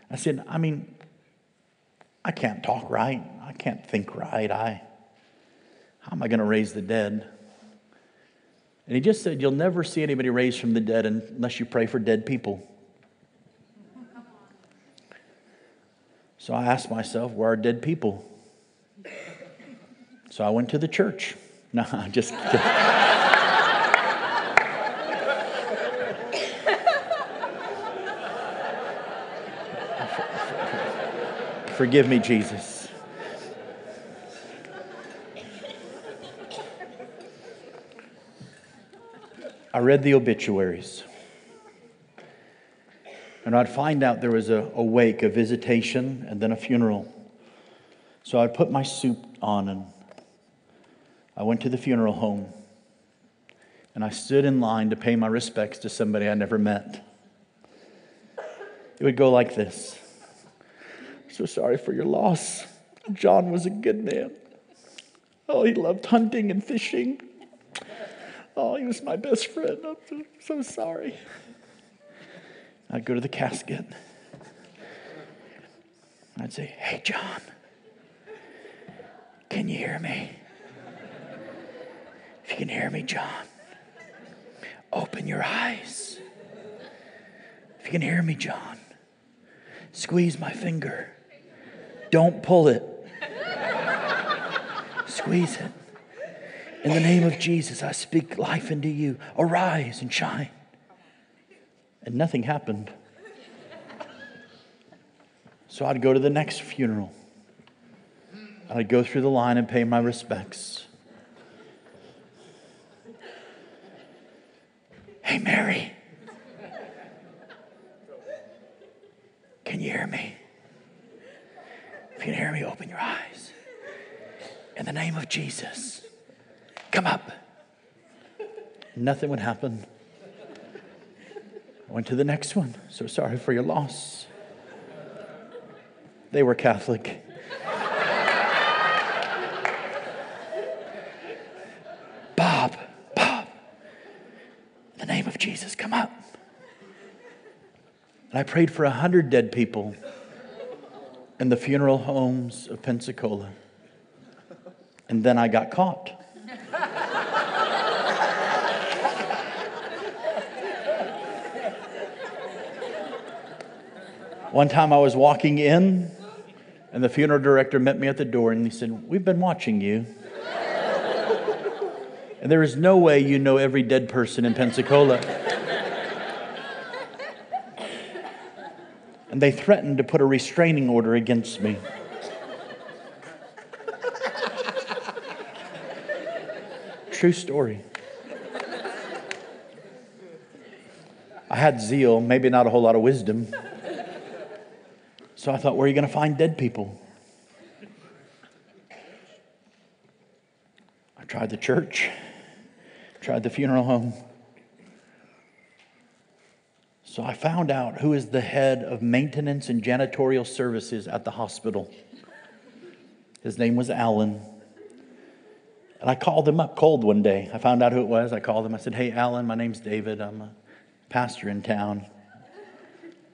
I said, I mean, I can't talk right. I can't think right. I, how am I going to raise the dead? And he just said, You'll never see anybody raised from the dead unless you pray for dead people. So I asked myself, where are dead people? So I went to the church. No, I'm just kidding. Forgive me, Jesus. I read the obituaries. And I'd find out there was a, a wake, a visitation, and then a funeral. So I put my suit on and I went to the funeral home. And I stood in line to pay my respects to somebody I never met. It would go like this So sorry for your loss. John was a good man. Oh, he loved hunting and fishing. Oh, he was my best friend. I'm so, so sorry. I'd go to the casket. I'd say, Hey, John, can you hear me? If you can hear me, John, open your eyes. If you can hear me, John, squeeze my finger. Don't pull it. Squeeze it. In the name of Jesus, I speak life into you. Arise and shine. And nothing happened. So I'd go to the next funeral. And I'd go through the line and pay my respects. Hey, Mary. Can you hear me? If you can hear me, open your eyes. In the name of Jesus, come up. Nothing would happen. I went to the next one. So sorry for your loss. They were Catholic. Bob, Bob, in the name of Jesus, come up. And I prayed for a hundred dead people in the funeral homes of Pensacola. And then I got caught. One time I was walking in, and the funeral director met me at the door and he said, We've been watching you. and there is no way you know every dead person in Pensacola. and they threatened to put a restraining order against me. True story. I had zeal, maybe not a whole lot of wisdom. So I thought, where are you going to find dead people? I tried the church, tried the funeral home. So I found out who is the head of maintenance and janitorial services at the hospital. His name was Alan. And I called him up cold one day. I found out who it was. I called him. I said, Hey, Alan, my name's David. I'm a pastor in town.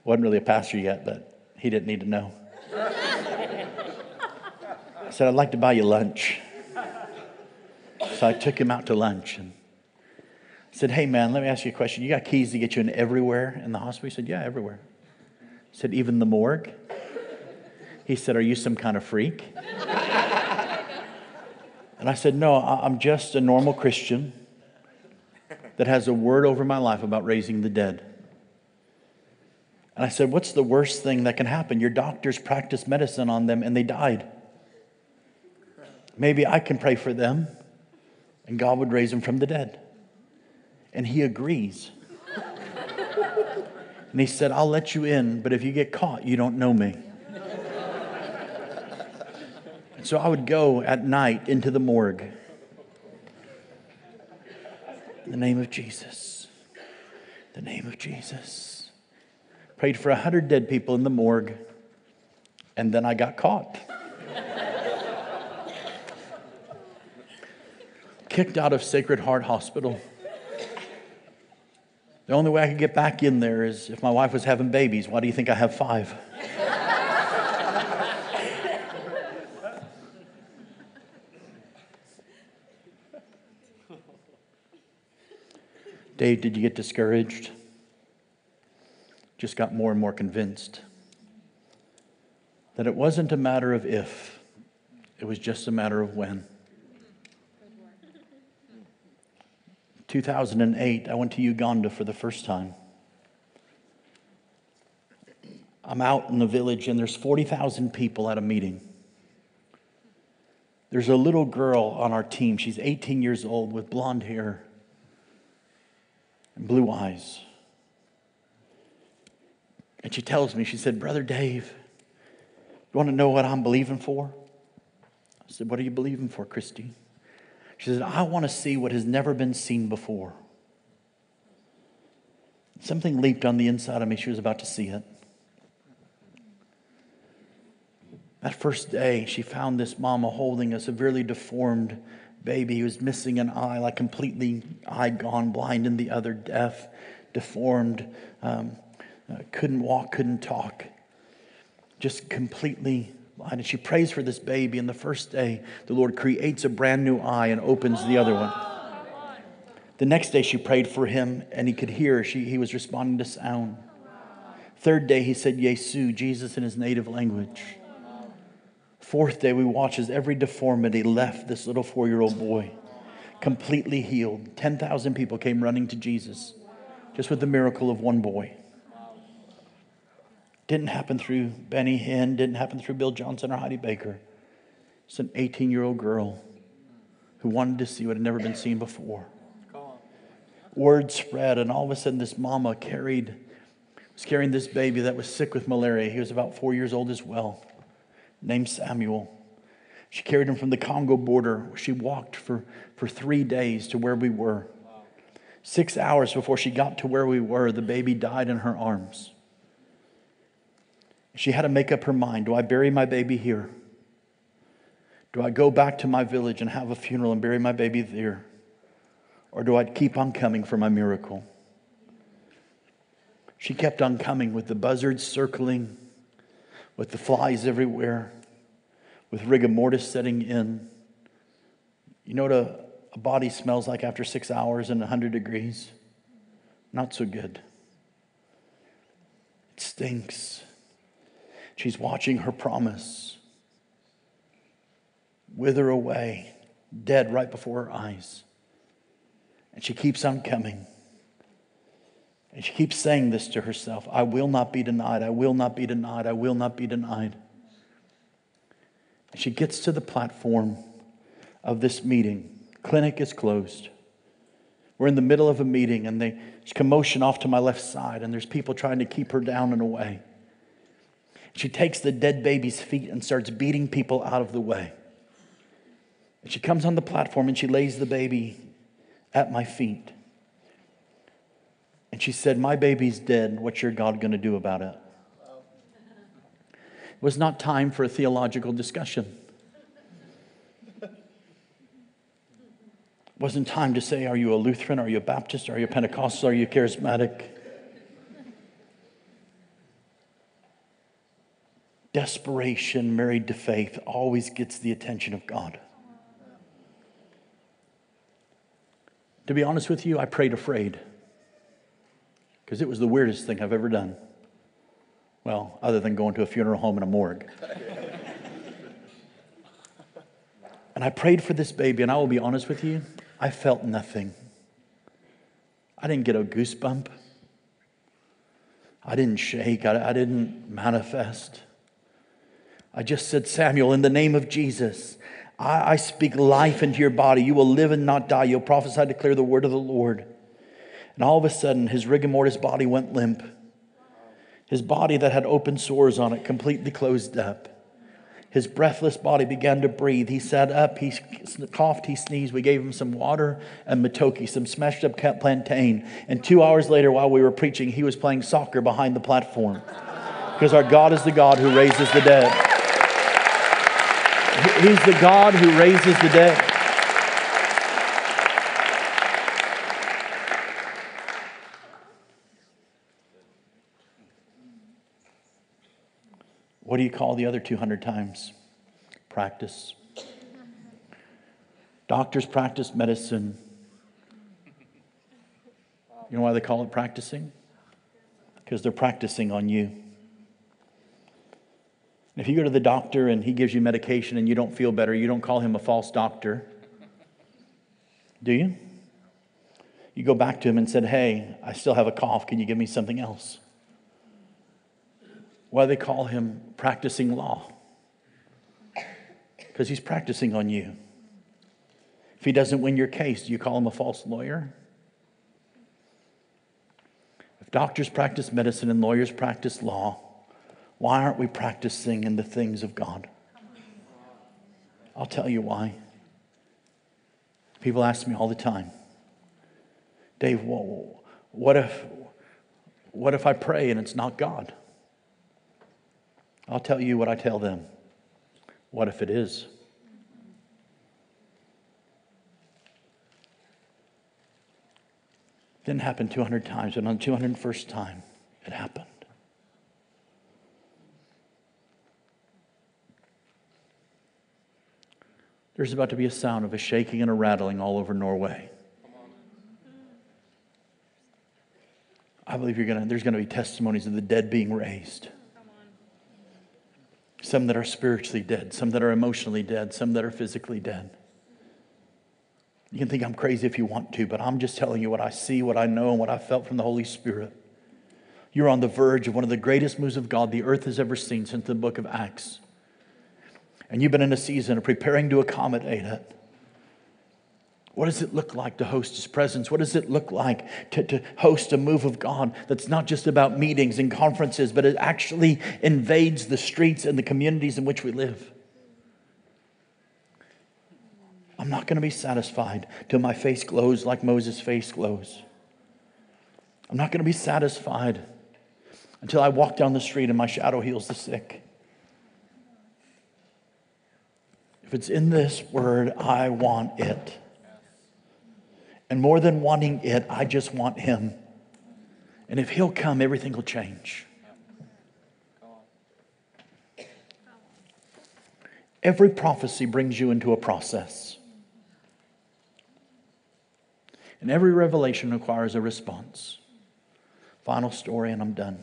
Wasn't really a pastor yet, but he didn't need to know. I said, I'd like to buy you lunch. So I took him out to lunch and said, Hey, man, let me ask you a question. You got keys to get you in everywhere in the hospital? He said, Yeah, everywhere. I said, Even the morgue? He said, Are you some kind of freak? And I said, No, I'm just a normal Christian that has a word over my life about raising the dead. And I said, What's the worst thing that can happen? Your doctors practiced medicine on them and they died. Maybe I can pray for them and God would raise them from the dead. And he agrees. and he said, I'll let you in, but if you get caught, you don't know me. and so I would go at night into the morgue. In the name of Jesus. The name of Jesus prayed for 100 dead people in the morgue, and then I got caught. Kicked out of Sacred Heart Hospital. The only way I could get back in there is if my wife was having babies. Why do you think I have five? Dave, did you get discouraged? Just got more and more convinced that it wasn't a matter of if, it was just a matter of when. 2008, I went to Uganda for the first time. I'm out in the village and there's 40,000 people at a meeting. There's a little girl on our team. She's 18 years old with blonde hair and blue eyes. And she tells me, she said, Brother Dave, you want to know what I'm believing for? I said, What are you believing for, Christy? She said, I want to see what has never been seen before. Something leaped on the inside of me. She was about to see it. That first day, she found this mama holding a severely deformed baby. who was missing an eye, like completely eye gone, blind in the other, deaf, deformed, um, uh, couldn't walk, couldn't talk, just completely blind. And she prays for this baby, and the first day, the Lord creates a brand new eye and opens the other one. The next day, she prayed for him, and he could hear. She, he was responding to sound. Third day, he said, Yesu, Jesus in his native language. Fourth day, we watch as every deformity left this little four year old boy, completely healed. 10,000 people came running to Jesus just with the miracle of one boy. Didn't happen through Benny Hinn, didn't happen through Bill Johnson or Heidi Baker. It's an 18 year old girl who wanted to see what had never been seen before. Word spread, and all of a sudden, this mama carried, was carrying this baby that was sick with malaria. He was about four years old as well named Samuel. She carried him from the Congo border. She walked for, for three days to where we were. Six hours before she got to where we were, the baby died in her arms. She had to make up her mind do I bury my baby here? Do I go back to my village and have a funeral and bury my baby there? Or do I keep on coming for my miracle? She kept on coming with the buzzards circling, with the flies everywhere, with rigor mortis setting in. You know what a, a body smells like after six hours and 100 degrees? Not so good. It stinks. She's watching her promise wither away, dead right before her eyes. And she keeps on coming. And she keeps saying this to herself I will not be denied. I will not be denied. I will not be denied. And she gets to the platform of this meeting. Clinic is closed. We're in the middle of a meeting, and there's commotion off to my left side, and there's people trying to keep her down and away. She takes the dead baby's feet and starts beating people out of the way. And she comes on the platform and she lays the baby at my feet. And she said, My baby's dead. What's your God going to do about it? It was not time for a theological discussion. It wasn't time to say, Are you a Lutheran? Are you a Baptist? Are you a Pentecostal? Are you charismatic? Desperation married to faith always gets the attention of God. To be honest with you, I prayed afraid because it was the weirdest thing I've ever done. Well, other than going to a funeral home and a morgue. and I prayed for this baby, and I will be honest with you, I felt nothing. I didn't get a goosebump. I didn't shake. I, I didn't manifest. I just said, Samuel, in the name of Jesus, I, I speak life into your body. You will live and not die. You'll prophesy, declare the word of the Lord. And all of a sudden, his rigor mortis body went limp. His body that had open sores on it completely closed up. His breathless body began to breathe. He sat up, he coughed, he sneezed. We gave him some water and matoke, some smashed up plantain. And two hours later, while we were preaching, he was playing soccer behind the platform. Because our God is the God who raises the dead. He's the God who raises the dead. What do you call the other 200 times? Practice. Doctors practice medicine. You know why they call it practicing? Because they're practicing on you. If you go to the doctor and he gives you medication and you don't feel better, you don't call him a false doctor. Do you? You go back to him and said, "Hey, I still have a cough. Can you give me something else?" Why they call him practicing law? Because he's practicing on you. If he doesn't win your case, do you call him a false lawyer? If doctors practice medicine and lawyers practice law, why aren't we practicing in the things of God? I'll tell you why. People ask me all the time, Dave, what if, what if I pray and it's not God? I'll tell you what I tell them What if it is? Didn't happen 200 times, but on the 201st time, it happened. There's about to be a sound of a shaking and a rattling all over Norway. I believe you're gonna, there's going to be testimonies of the dead being raised. Some that are spiritually dead, some that are emotionally dead, some that are physically dead. You can think I'm crazy if you want to, but I'm just telling you what I see, what I know, and what I felt from the Holy Spirit. You're on the verge of one of the greatest moves of God the earth has ever seen since the book of Acts. And you've been in a season of preparing to accommodate it. What does it look like to host His presence? What does it look like to, to host a move of God that's not just about meetings and conferences, but it actually invades the streets and the communities in which we live? I'm not going to be satisfied till my face glows like Moses' face glows. I'm not going to be satisfied until I walk down the street and my shadow heals the sick. If it's in this word, I want it. And more than wanting it, I just want Him. And if He'll come, everything will change. Every prophecy brings you into a process. And every revelation requires a response. Final story, and I'm done.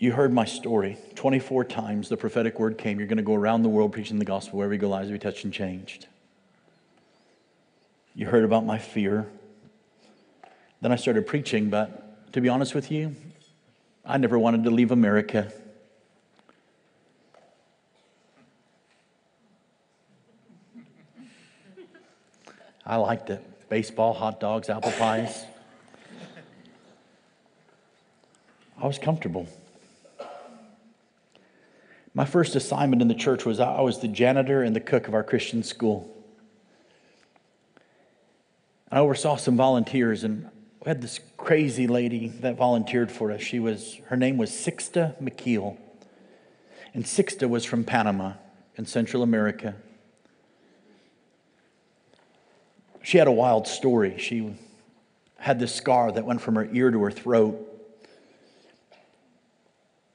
You heard my story. 24 times the prophetic word came. You're going to go around the world preaching the gospel wherever you go, lives will be touched and changed. You heard about my fear. Then I started preaching, but to be honest with you, I never wanted to leave America. I liked it. Baseball, hot dogs, apple pies. I was comfortable. My first assignment in the church was I was the janitor and the cook of our Christian school. I oversaw some volunteers, and we had this crazy lady that volunteered for us. She was her name was Sixta McKeel, and Sixta was from Panama in Central America. She had a wild story. She had this scar that went from her ear to her throat,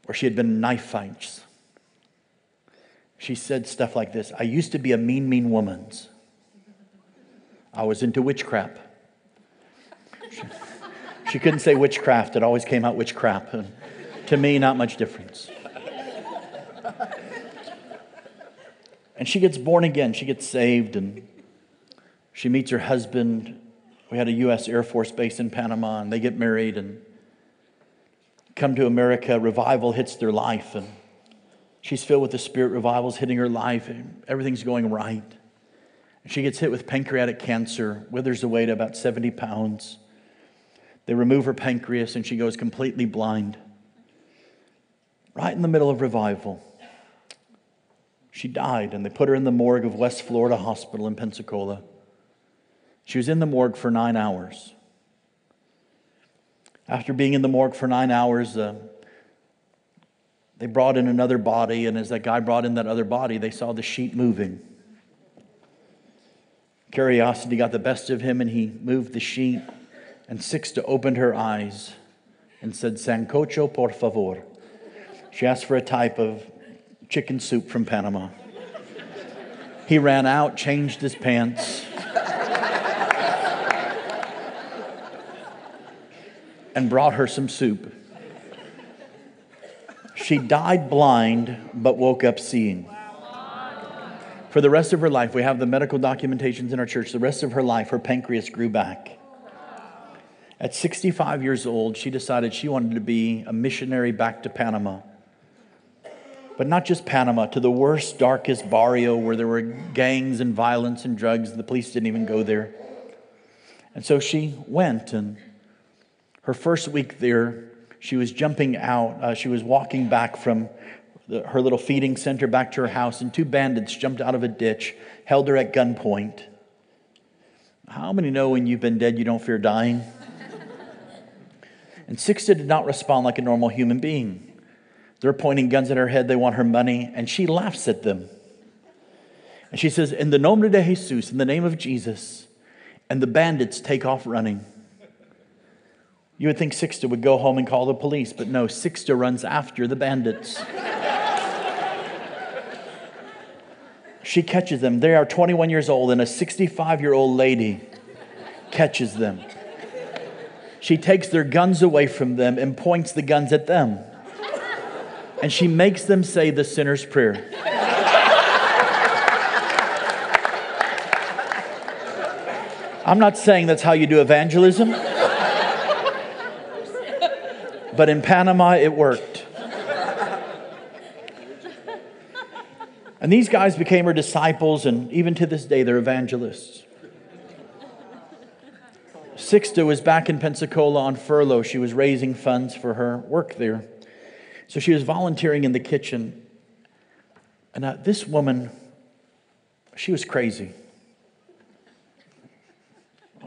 where she had been in knife fights. She said stuff like this I used to be a mean, mean woman's. I was into witchcraft. She, she couldn't say witchcraft, it always came out witchcraft. And to me, not much difference. And she gets born again, she gets saved, and she meets her husband. We had a U.S. Air Force base in Panama, and they get married and come to America. Revival hits their life, and she's filled with the Spirit. Revival's hitting her life, and everything's going right. She gets hit with pancreatic cancer, withers away to about 70 pounds. They remove her pancreas, and she goes completely blind. Right in the middle of revival. She died, and they put her in the morgue of West Florida Hospital in Pensacola. She was in the morgue for nine hours. After being in the morgue for nine hours, uh, they brought in another body, and as that guy brought in that other body, they saw the sheet moving. Curiosity got the best of him, and he moved the sheet. And Sixta opened her eyes and said, Sancocho, por favor. She asked for a type of chicken soup from Panama. He ran out, changed his pants, and brought her some soup. She died blind, but woke up seeing. For the rest of her life, we have the medical documentations in our church. The rest of her life, her pancreas grew back. At 65 years old, she decided she wanted to be a missionary back to Panama. But not just Panama, to the worst, darkest barrio where there were gangs and violence and drugs. The police didn't even go there. And so she went, and her first week there, she was jumping out. Uh, she was walking back from the, her little feeding center back to her house, and two bandits jumped out of a ditch, held her at gunpoint. How many know when you've been dead, you don't fear dying? and Sixta did not respond like a normal human being. They're pointing guns at her head. They want her money. And she laughs at them. And she says, In the nombre de Jesus, in the name of Jesus. And the bandits take off running. You would think Sixta would go home and call the police, but no, Sixta runs after the bandits. she catches them. They are 21 years old, and a 65 year old lady catches them. She takes their guns away from them and points the guns at them. And she makes them say the sinner's prayer. I'm not saying that's how you do evangelism, but in Panama it worked. And these guys became her disciples, and even to this day, they're evangelists. Sixta was back in Pensacola on furlough. She was raising funds for her work there. So she was volunteering in the kitchen. And uh, this woman, she was crazy.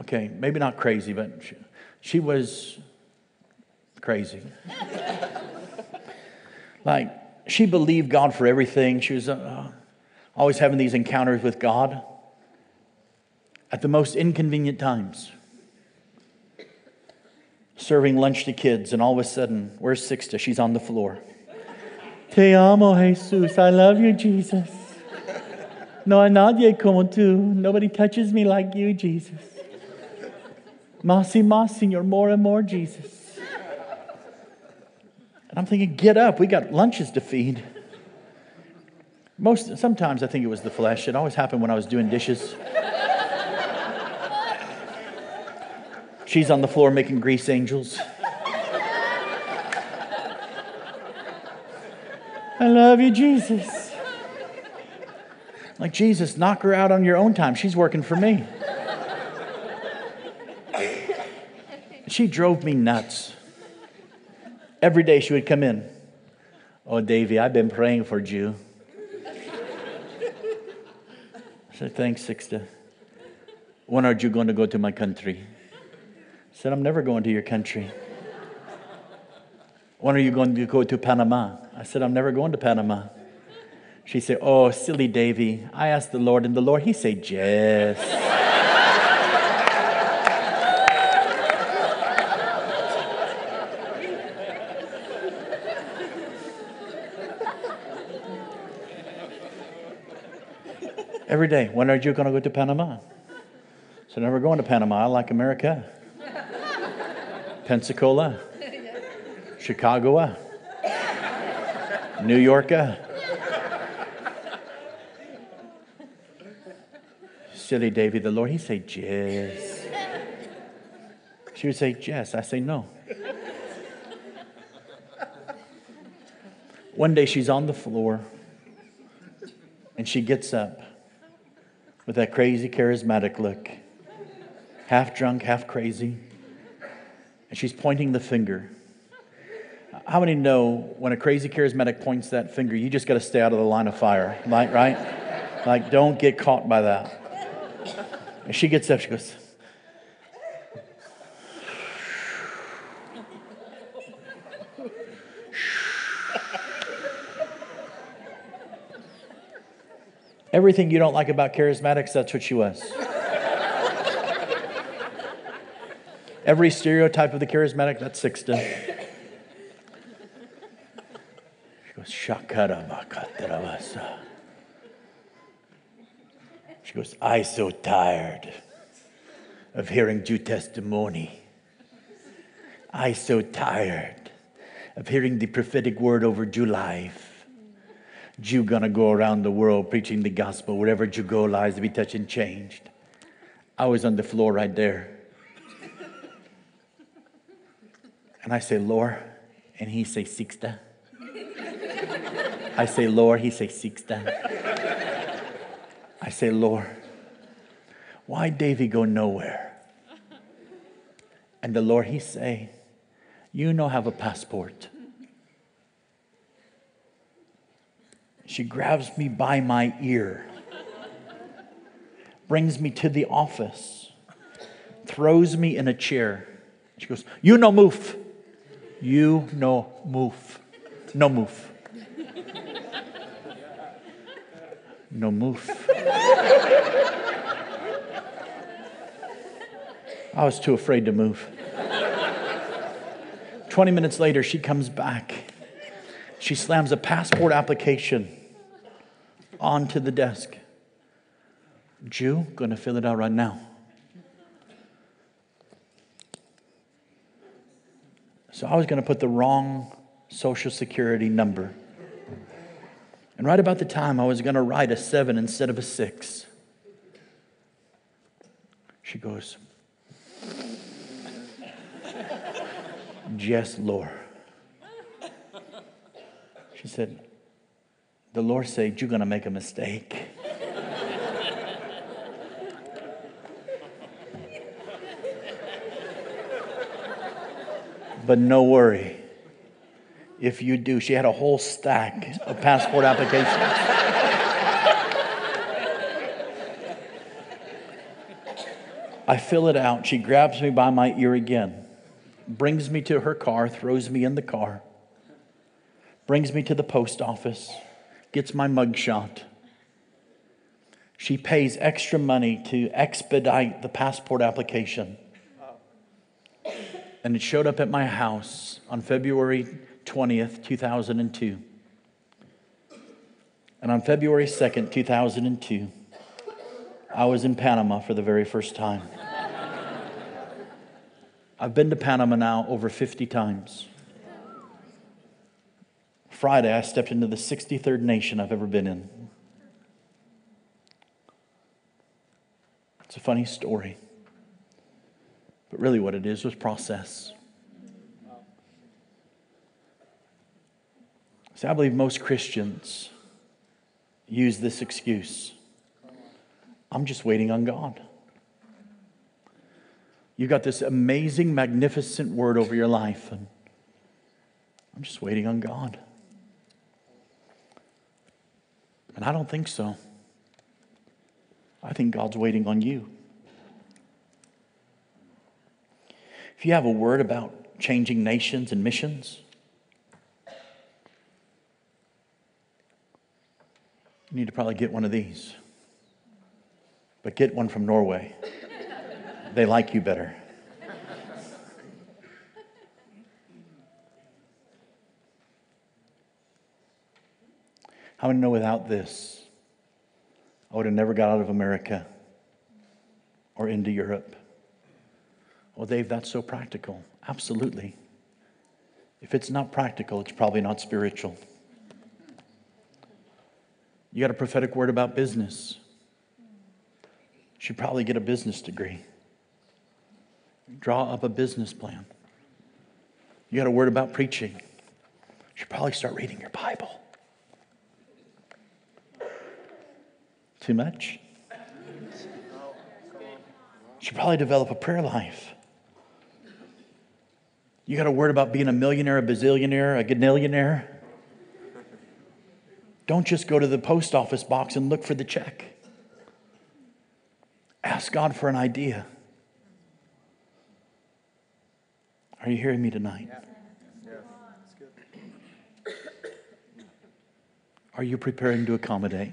Okay, maybe not crazy, but she, she was crazy. like, she believed God for everything. She was uh, always having these encounters with God at the most inconvenient times. Serving lunch to kids, and all of a sudden, where's Sixta? She's on the floor. Te amo, Jesus. I love you, Jesus. No hay nadie como tú. Nobody touches me like you, Jesus. Más y más, Señor, more and more, Jesus. I'm thinking, get up, we got lunches to feed. Most, sometimes I think it was the flesh. It always happened when I was doing dishes. She's on the floor making grease angels. I love you, Jesus. Like, Jesus, knock her out on your own time. She's working for me. She drove me nuts. Every day she would come in. Oh, Davy, I've been praying for you. I said, Thanks, Sixta. When are you going to go to my country? I said, I'm never going to your country. When are you going to go to Panama? I said, I'm never going to Panama. She said, Oh, silly Davy. I asked the Lord, and the Lord, He said, Yes. Every day. When are you going to go to Panama? So never going to Panama. I like America. Pensacola. Chicago. New York. Silly Davy, the Lord, he say, Jess. She would say, Jess. I say, no. One day she's on the floor and she gets up with that crazy, charismatic look, half drunk, half crazy. And she's pointing the finger. How many know when a crazy, charismatic points that finger, you just got to stay out of the line of fire, right? right? Like, don't get caught by that. And she gets up, she goes, Everything you don't like about charismatics, that's what she was. Every stereotype of the charismatic, that's Sixta. She goes, Shakara She goes, I so tired of hearing Jew testimony. I so tired of hearing the prophetic word over Jew life. Jew gonna go around the world preaching the gospel. Wherever Jew go, lives to be touched and changed. I was on the floor right there. And I say, Lord, and he say, Sixta. I say, Lord, he say, Sixta. I say, Lord, why Davy go nowhere? And the Lord, he say, you no have a passport. She grabs me by my ear, brings me to the office, throws me in a chair. She goes, You no move. You no move. No move. No move. I was too afraid to move. 20 minutes later, she comes back. She slams a passport application onto the desk. Jew, going to fill it out right now. So I was going to put the wrong social security number. And right about the time I was going to write a seven instead of a six, she goes, Yes, Lord. She said, The Lord said, You're going to make a mistake. but no worry. If you do, she had a whole stack of passport applications. I fill it out. She grabs me by my ear again, brings me to her car, throws me in the car, brings me to the post office, gets my mugshot. She pays extra money to expedite the passport application. And it showed up at my house on February 20th, 2002. And on February 2nd, 2002, I was in Panama for the very first time. I've been to Panama now over 50 times. Friday, I stepped into the 63rd nation I've ever been in. It's a funny story. But really, what it is was process. See, I believe most Christians use this excuse I'm just waiting on God. You've got this amazing, magnificent word over your life, and I'm just waiting on God. And I don't think so. I think God's waiting on you. If you have a word about changing nations and missions, you need to probably get one of these. But get one from Norway. they like you better. How many know without this, I would have never got out of America or into Europe? Well, Dave, that's so practical. Absolutely. If it's not practical, it's probably not spiritual. You got a prophetic word about business. Should probably get a business degree. Draw up a business plan. You got a word about preaching. Should probably start reading your Bible. Too much? You should probably develop a prayer life. You got a word about being a millionaire, a bazillionaire, a ganillionaire? Don't just go to the post office box and look for the check. Ask God for an idea. Are you hearing me tonight? Are you preparing to accommodate?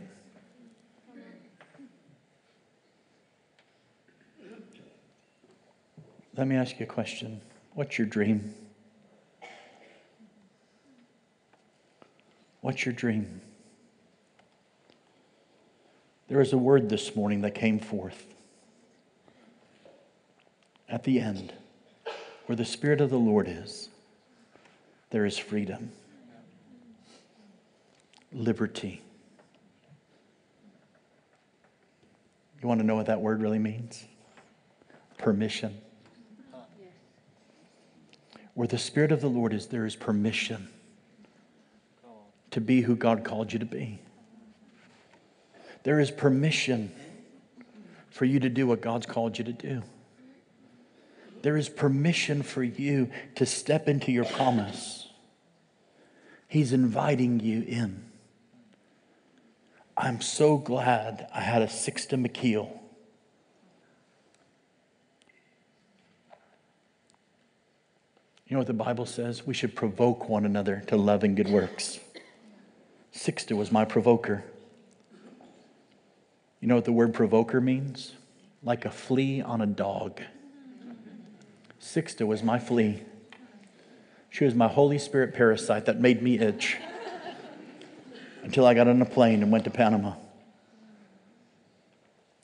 Let me ask you a question. What's your dream? What's your dream? There is a word this morning that came forth at the end where the Spirit of the Lord is, there is freedom, liberty. You want to know what that word really means? Permission. Where the Spirit of the Lord is, there is permission to be who God called you to be. There is permission for you to do what God's called you to do. There is permission for you to step into your promise. He's inviting you in. I'm so glad I had a Sixta McKeel You know what the Bible says? We should provoke one another to love and good works. Sixta was my provoker. You know what the word provoker means? Like a flea on a dog. Sixta was my flea. She was my Holy Spirit parasite that made me itch until I got on a plane and went to Panama.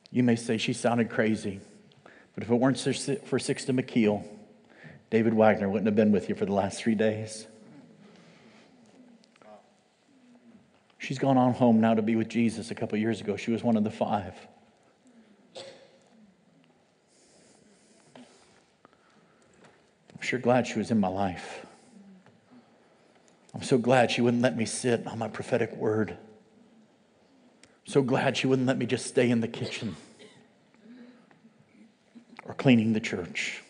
You may say she sounded crazy, but if it weren't for Sixta McKeel, David Wagner wouldn't have been with you for the last three days. She's gone on home now to be with Jesus a couple years ago. She was one of the five. I'm sure glad she was in my life. I'm so glad she wouldn't let me sit on my prophetic word. I'm so glad she wouldn't let me just stay in the kitchen or cleaning the church.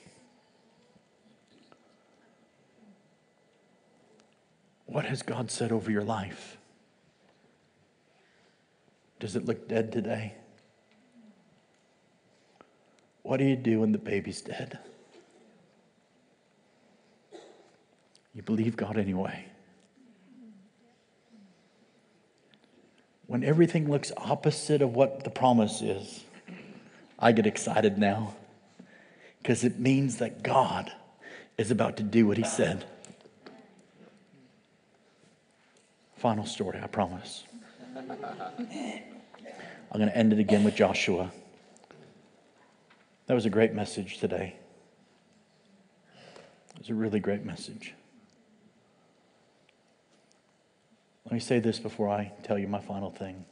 What has God said over your life? Does it look dead today? What do you do when the baby's dead? You believe God anyway. When everything looks opposite of what the promise is, I get excited now because it means that God is about to do what He said. Final story, I promise. I'm going to end it again with Joshua. That was a great message today. It was a really great message. Let me say this before I tell you my final thing.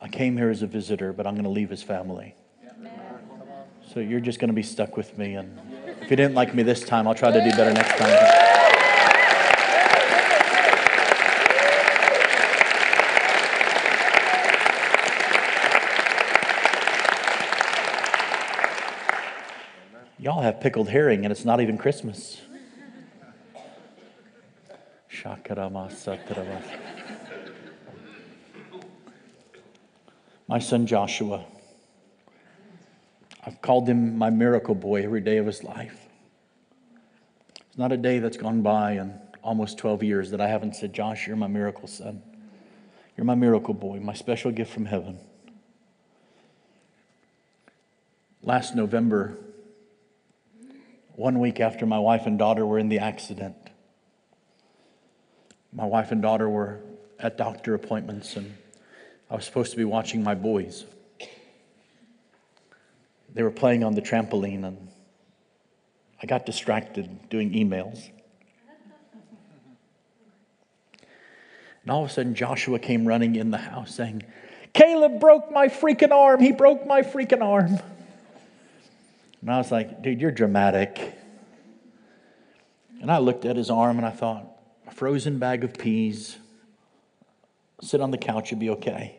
I came here as a visitor, but I'm going to leave as family. So you're just going to be stuck with me. And if you didn't like me this time, I'll try to do better next time. Y'all have pickled herring and it's not even Christmas. My son Joshua, I've called him my miracle boy every day of his life. It's not a day that's gone by in almost 12 years that I haven't said, Josh, you're my miracle son. You're my miracle boy, my special gift from heaven. Last November, one week after my wife and daughter were in the accident. My wife and daughter were at doctor appointments, and I was supposed to be watching my boys. They were playing on the trampoline, and I got distracted doing emails. And all of a sudden, Joshua came running in the house saying, Caleb broke my freaking arm. He broke my freaking arm. And I was like, dude, you're dramatic. And I looked at his arm and I thought, a frozen bag of peas, sit on the couch, you'd be okay.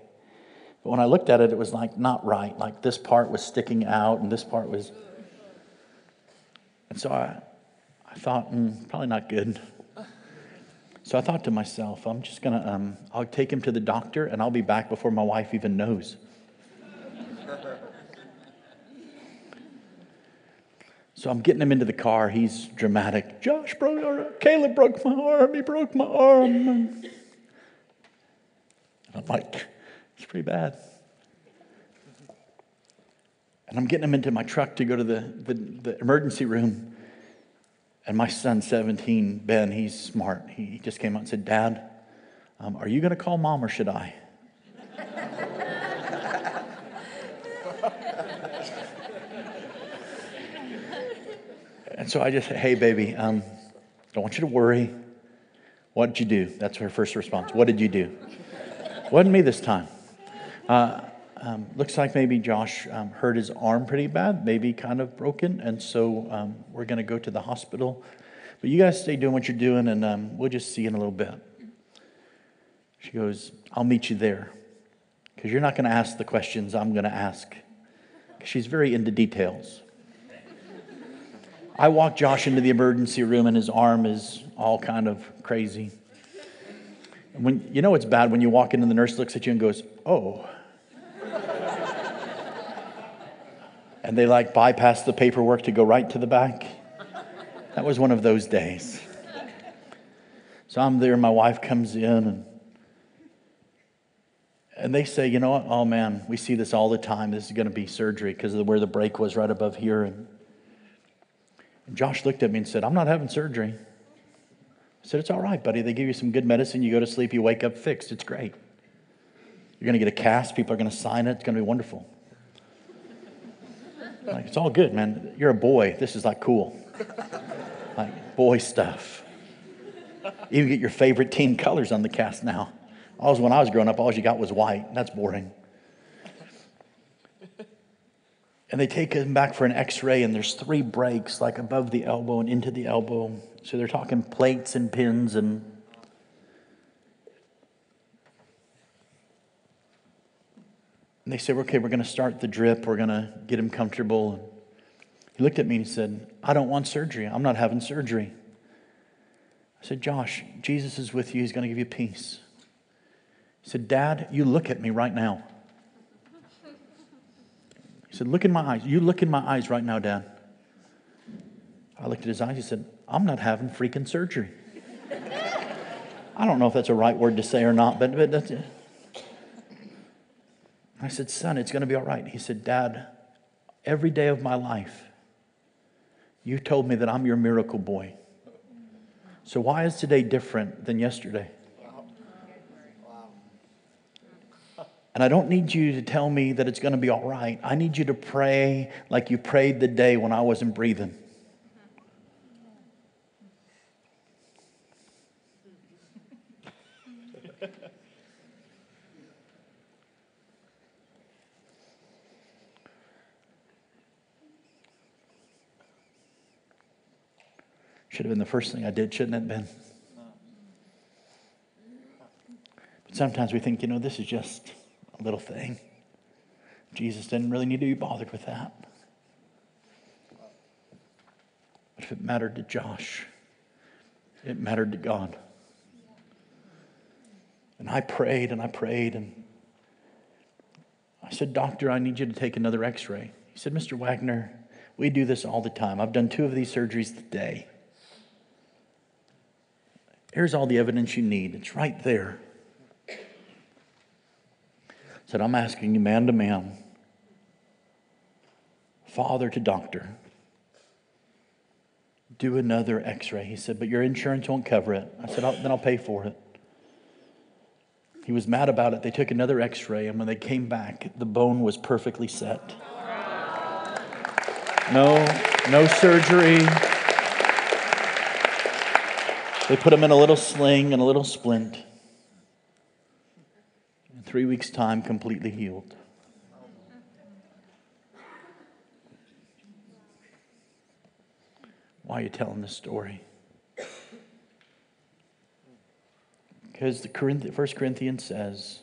But when I looked at it, it was like not right. Like this part was sticking out and this part was. And so I, I thought, mm, probably not good. So I thought to myself, I'm just going to, um, I'll take him to the doctor and I'll be back before my wife even knows. So I'm getting him into the car. He's dramatic. Josh broke, Caleb broke my arm. He broke my arm. And I'm like, it's pretty bad. And I'm getting him into my truck to go to the, the, the emergency room. And my son, 17, Ben, he's smart. He just came out and said, Dad, um, are you going to call mom or should I? And so I just said, hey, baby, um, don't want you to worry. What did you do? That's her first response. What did you do? Wasn't me this time. Uh, um, looks like maybe Josh um, hurt his arm pretty bad, maybe kind of broken. And so um, we're going to go to the hospital. But you guys stay doing what you're doing, and um, we'll just see in a little bit. She goes, I'll meet you there. Because you're not going to ask the questions I'm going to ask. She's very into details. I walk Josh into the emergency room and his arm is all kind of crazy. When you know it's bad when you walk in and the nurse looks at you and goes, "Oh." and they like bypass the paperwork to go right to the back. That was one of those days. So I'm there, my wife comes in, and, and they say, You know what? Oh man, we see this all the time. This is going to be surgery because of where the break was right above here. And, and Josh looked at me and said, I'm not having surgery. I said, It's all right, buddy. They give you some good medicine. You go to sleep, you wake up fixed. It's great. You're going to get a cast. People are going to sign it. It's going to be wonderful. Like, it's all good, man. You're a boy. This is like cool. Like boy stuff. You get your favorite team colors on the cast now. Always when I was growing up, all you got was white. That's boring. And they take him back for an x ray, and there's three breaks, like above the elbow and into the elbow. So they're talking plates and pins and. And they said, okay, we're going to start the drip. We're going to get him comfortable. He looked at me and he said, I don't want surgery. I'm not having surgery. I said, Josh, Jesus is with you. He's going to give you peace. He said, Dad, you look at me right now. He said, Look in my eyes. You look in my eyes right now, Dad. I looked at his eyes. He said, I'm not having freaking surgery. I don't know if that's a right word to say or not, but, but that's it. I said, Son, it's going to be all right. He said, Dad, every day of my life, you told me that I'm your miracle boy. So why is today different than yesterday? And I don't need you to tell me that it's going to be all right. I need you to pray like you prayed the day when I wasn't breathing. Should have been the first thing I did, shouldn't it have been? But sometimes we think, you know, this is just little thing. Jesus didn't really need to be bothered with that. But if it mattered to Josh, it mattered to God. And I prayed and I prayed and I said, Doctor, I need you to take another x ray. He said, Mr. Wagner, we do this all the time. I've done two of these surgeries today. Here's all the evidence you need. It's right there. Said, I'm asking you man to man, father to doctor, do another x ray. He said, but your insurance won't cover it. I said, I'll, then I'll pay for it. He was mad about it. They took another x ray, and when they came back, the bone was perfectly set. No, no surgery. They put him in a little sling and a little splint. Three weeks' time, completely healed. Why are you telling this story? Because the Corinth- 1 Corinthians says,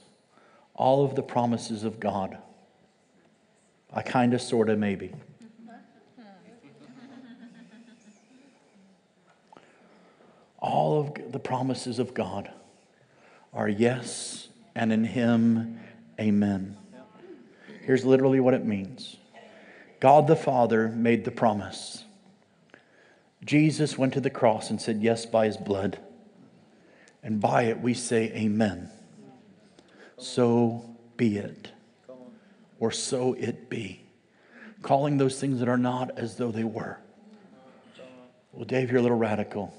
all of the promises of God, I kind of, sort of, maybe all of the promises of God are yes, and in Him, amen. Here's literally what it means God the Father made the promise. Jesus went to the cross and said yes by His blood. And by it we say amen. So be it. Or so it be. Calling those things that are not as though they were. Well, Dave, you're a little radical.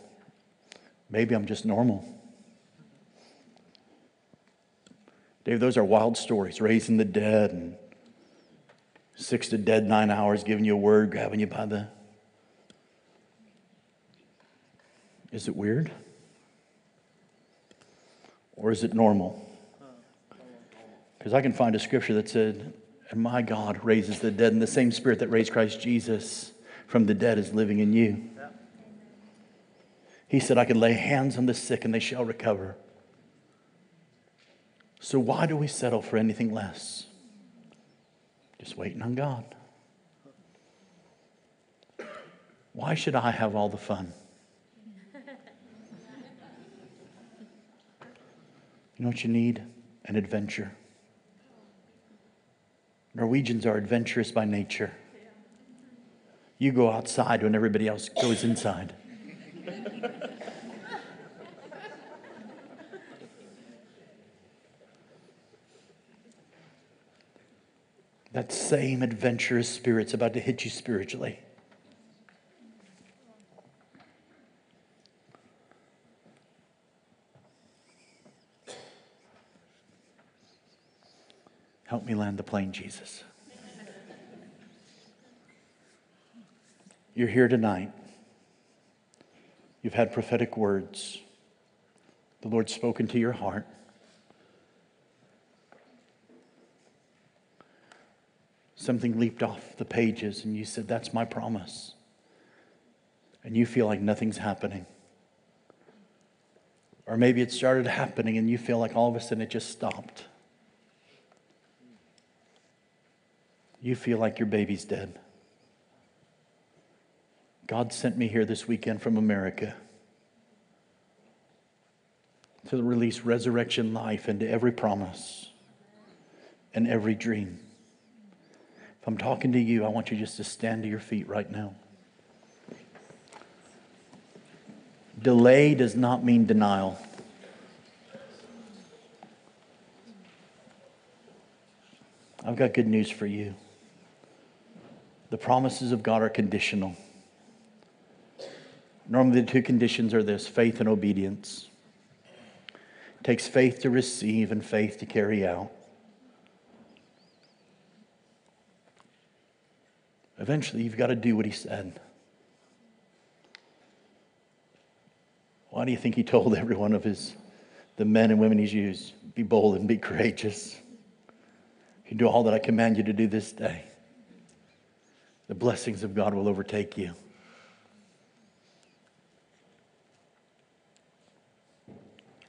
Maybe I'm just normal. Dave, those are wild stories raising the dead and Sixta dead, nine hours, giving you a word, grabbing you by the. Is it weird? Or is it normal? Because I can find a scripture that said, And my God raises the dead, and the same spirit that raised Christ Jesus from the dead is living in you. He said, I can lay hands on the sick and they shall recover. So why do we settle for anything less? Just waiting on God. Why should I have all the fun? You know what you need? An adventure. Norwegians are adventurous by nature. You go outside when everybody else goes inside. That same adventurous spirit's about to hit you spiritually. Help me land the plane, Jesus. You're here tonight. You've had prophetic words. The Lord's spoken to your heart. Something leaped off the pages, and you said, That's my promise. And you feel like nothing's happening. Or maybe it started happening, and you feel like all of a sudden it just stopped. You feel like your baby's dead. God sent me here this weekend from America to release resurrection life into every promise and every dream. If I'm talking to you, I want you just to stand to your feet right now. Delay does not mean denial. I've got good news for you. The promises of God are conditional. Normally, the two conditions are this faith and obedience. It takes faith to receive and faith to carry out. Eventually, you've got to do what he said. Why do you think he told every one of his, the men and women he's used, be bold and be courageous? You do all that I command you to do this day. The blessings of God will overtake you.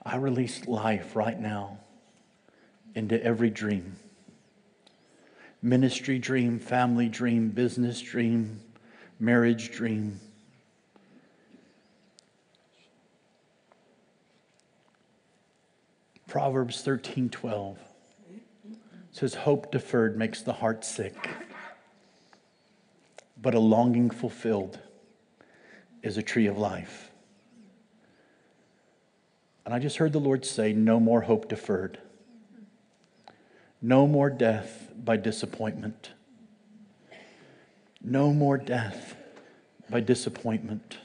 I release life right now into every dream ministry dream, family dream, business dream, marriage dream. Proverbs 13 12 says, Hope deferred makes the heart sick, but a longing fulfilled is a tree of life. And I just heard the Lord say, No more hope deferred. No more death by disappointment. No more death by disappointment.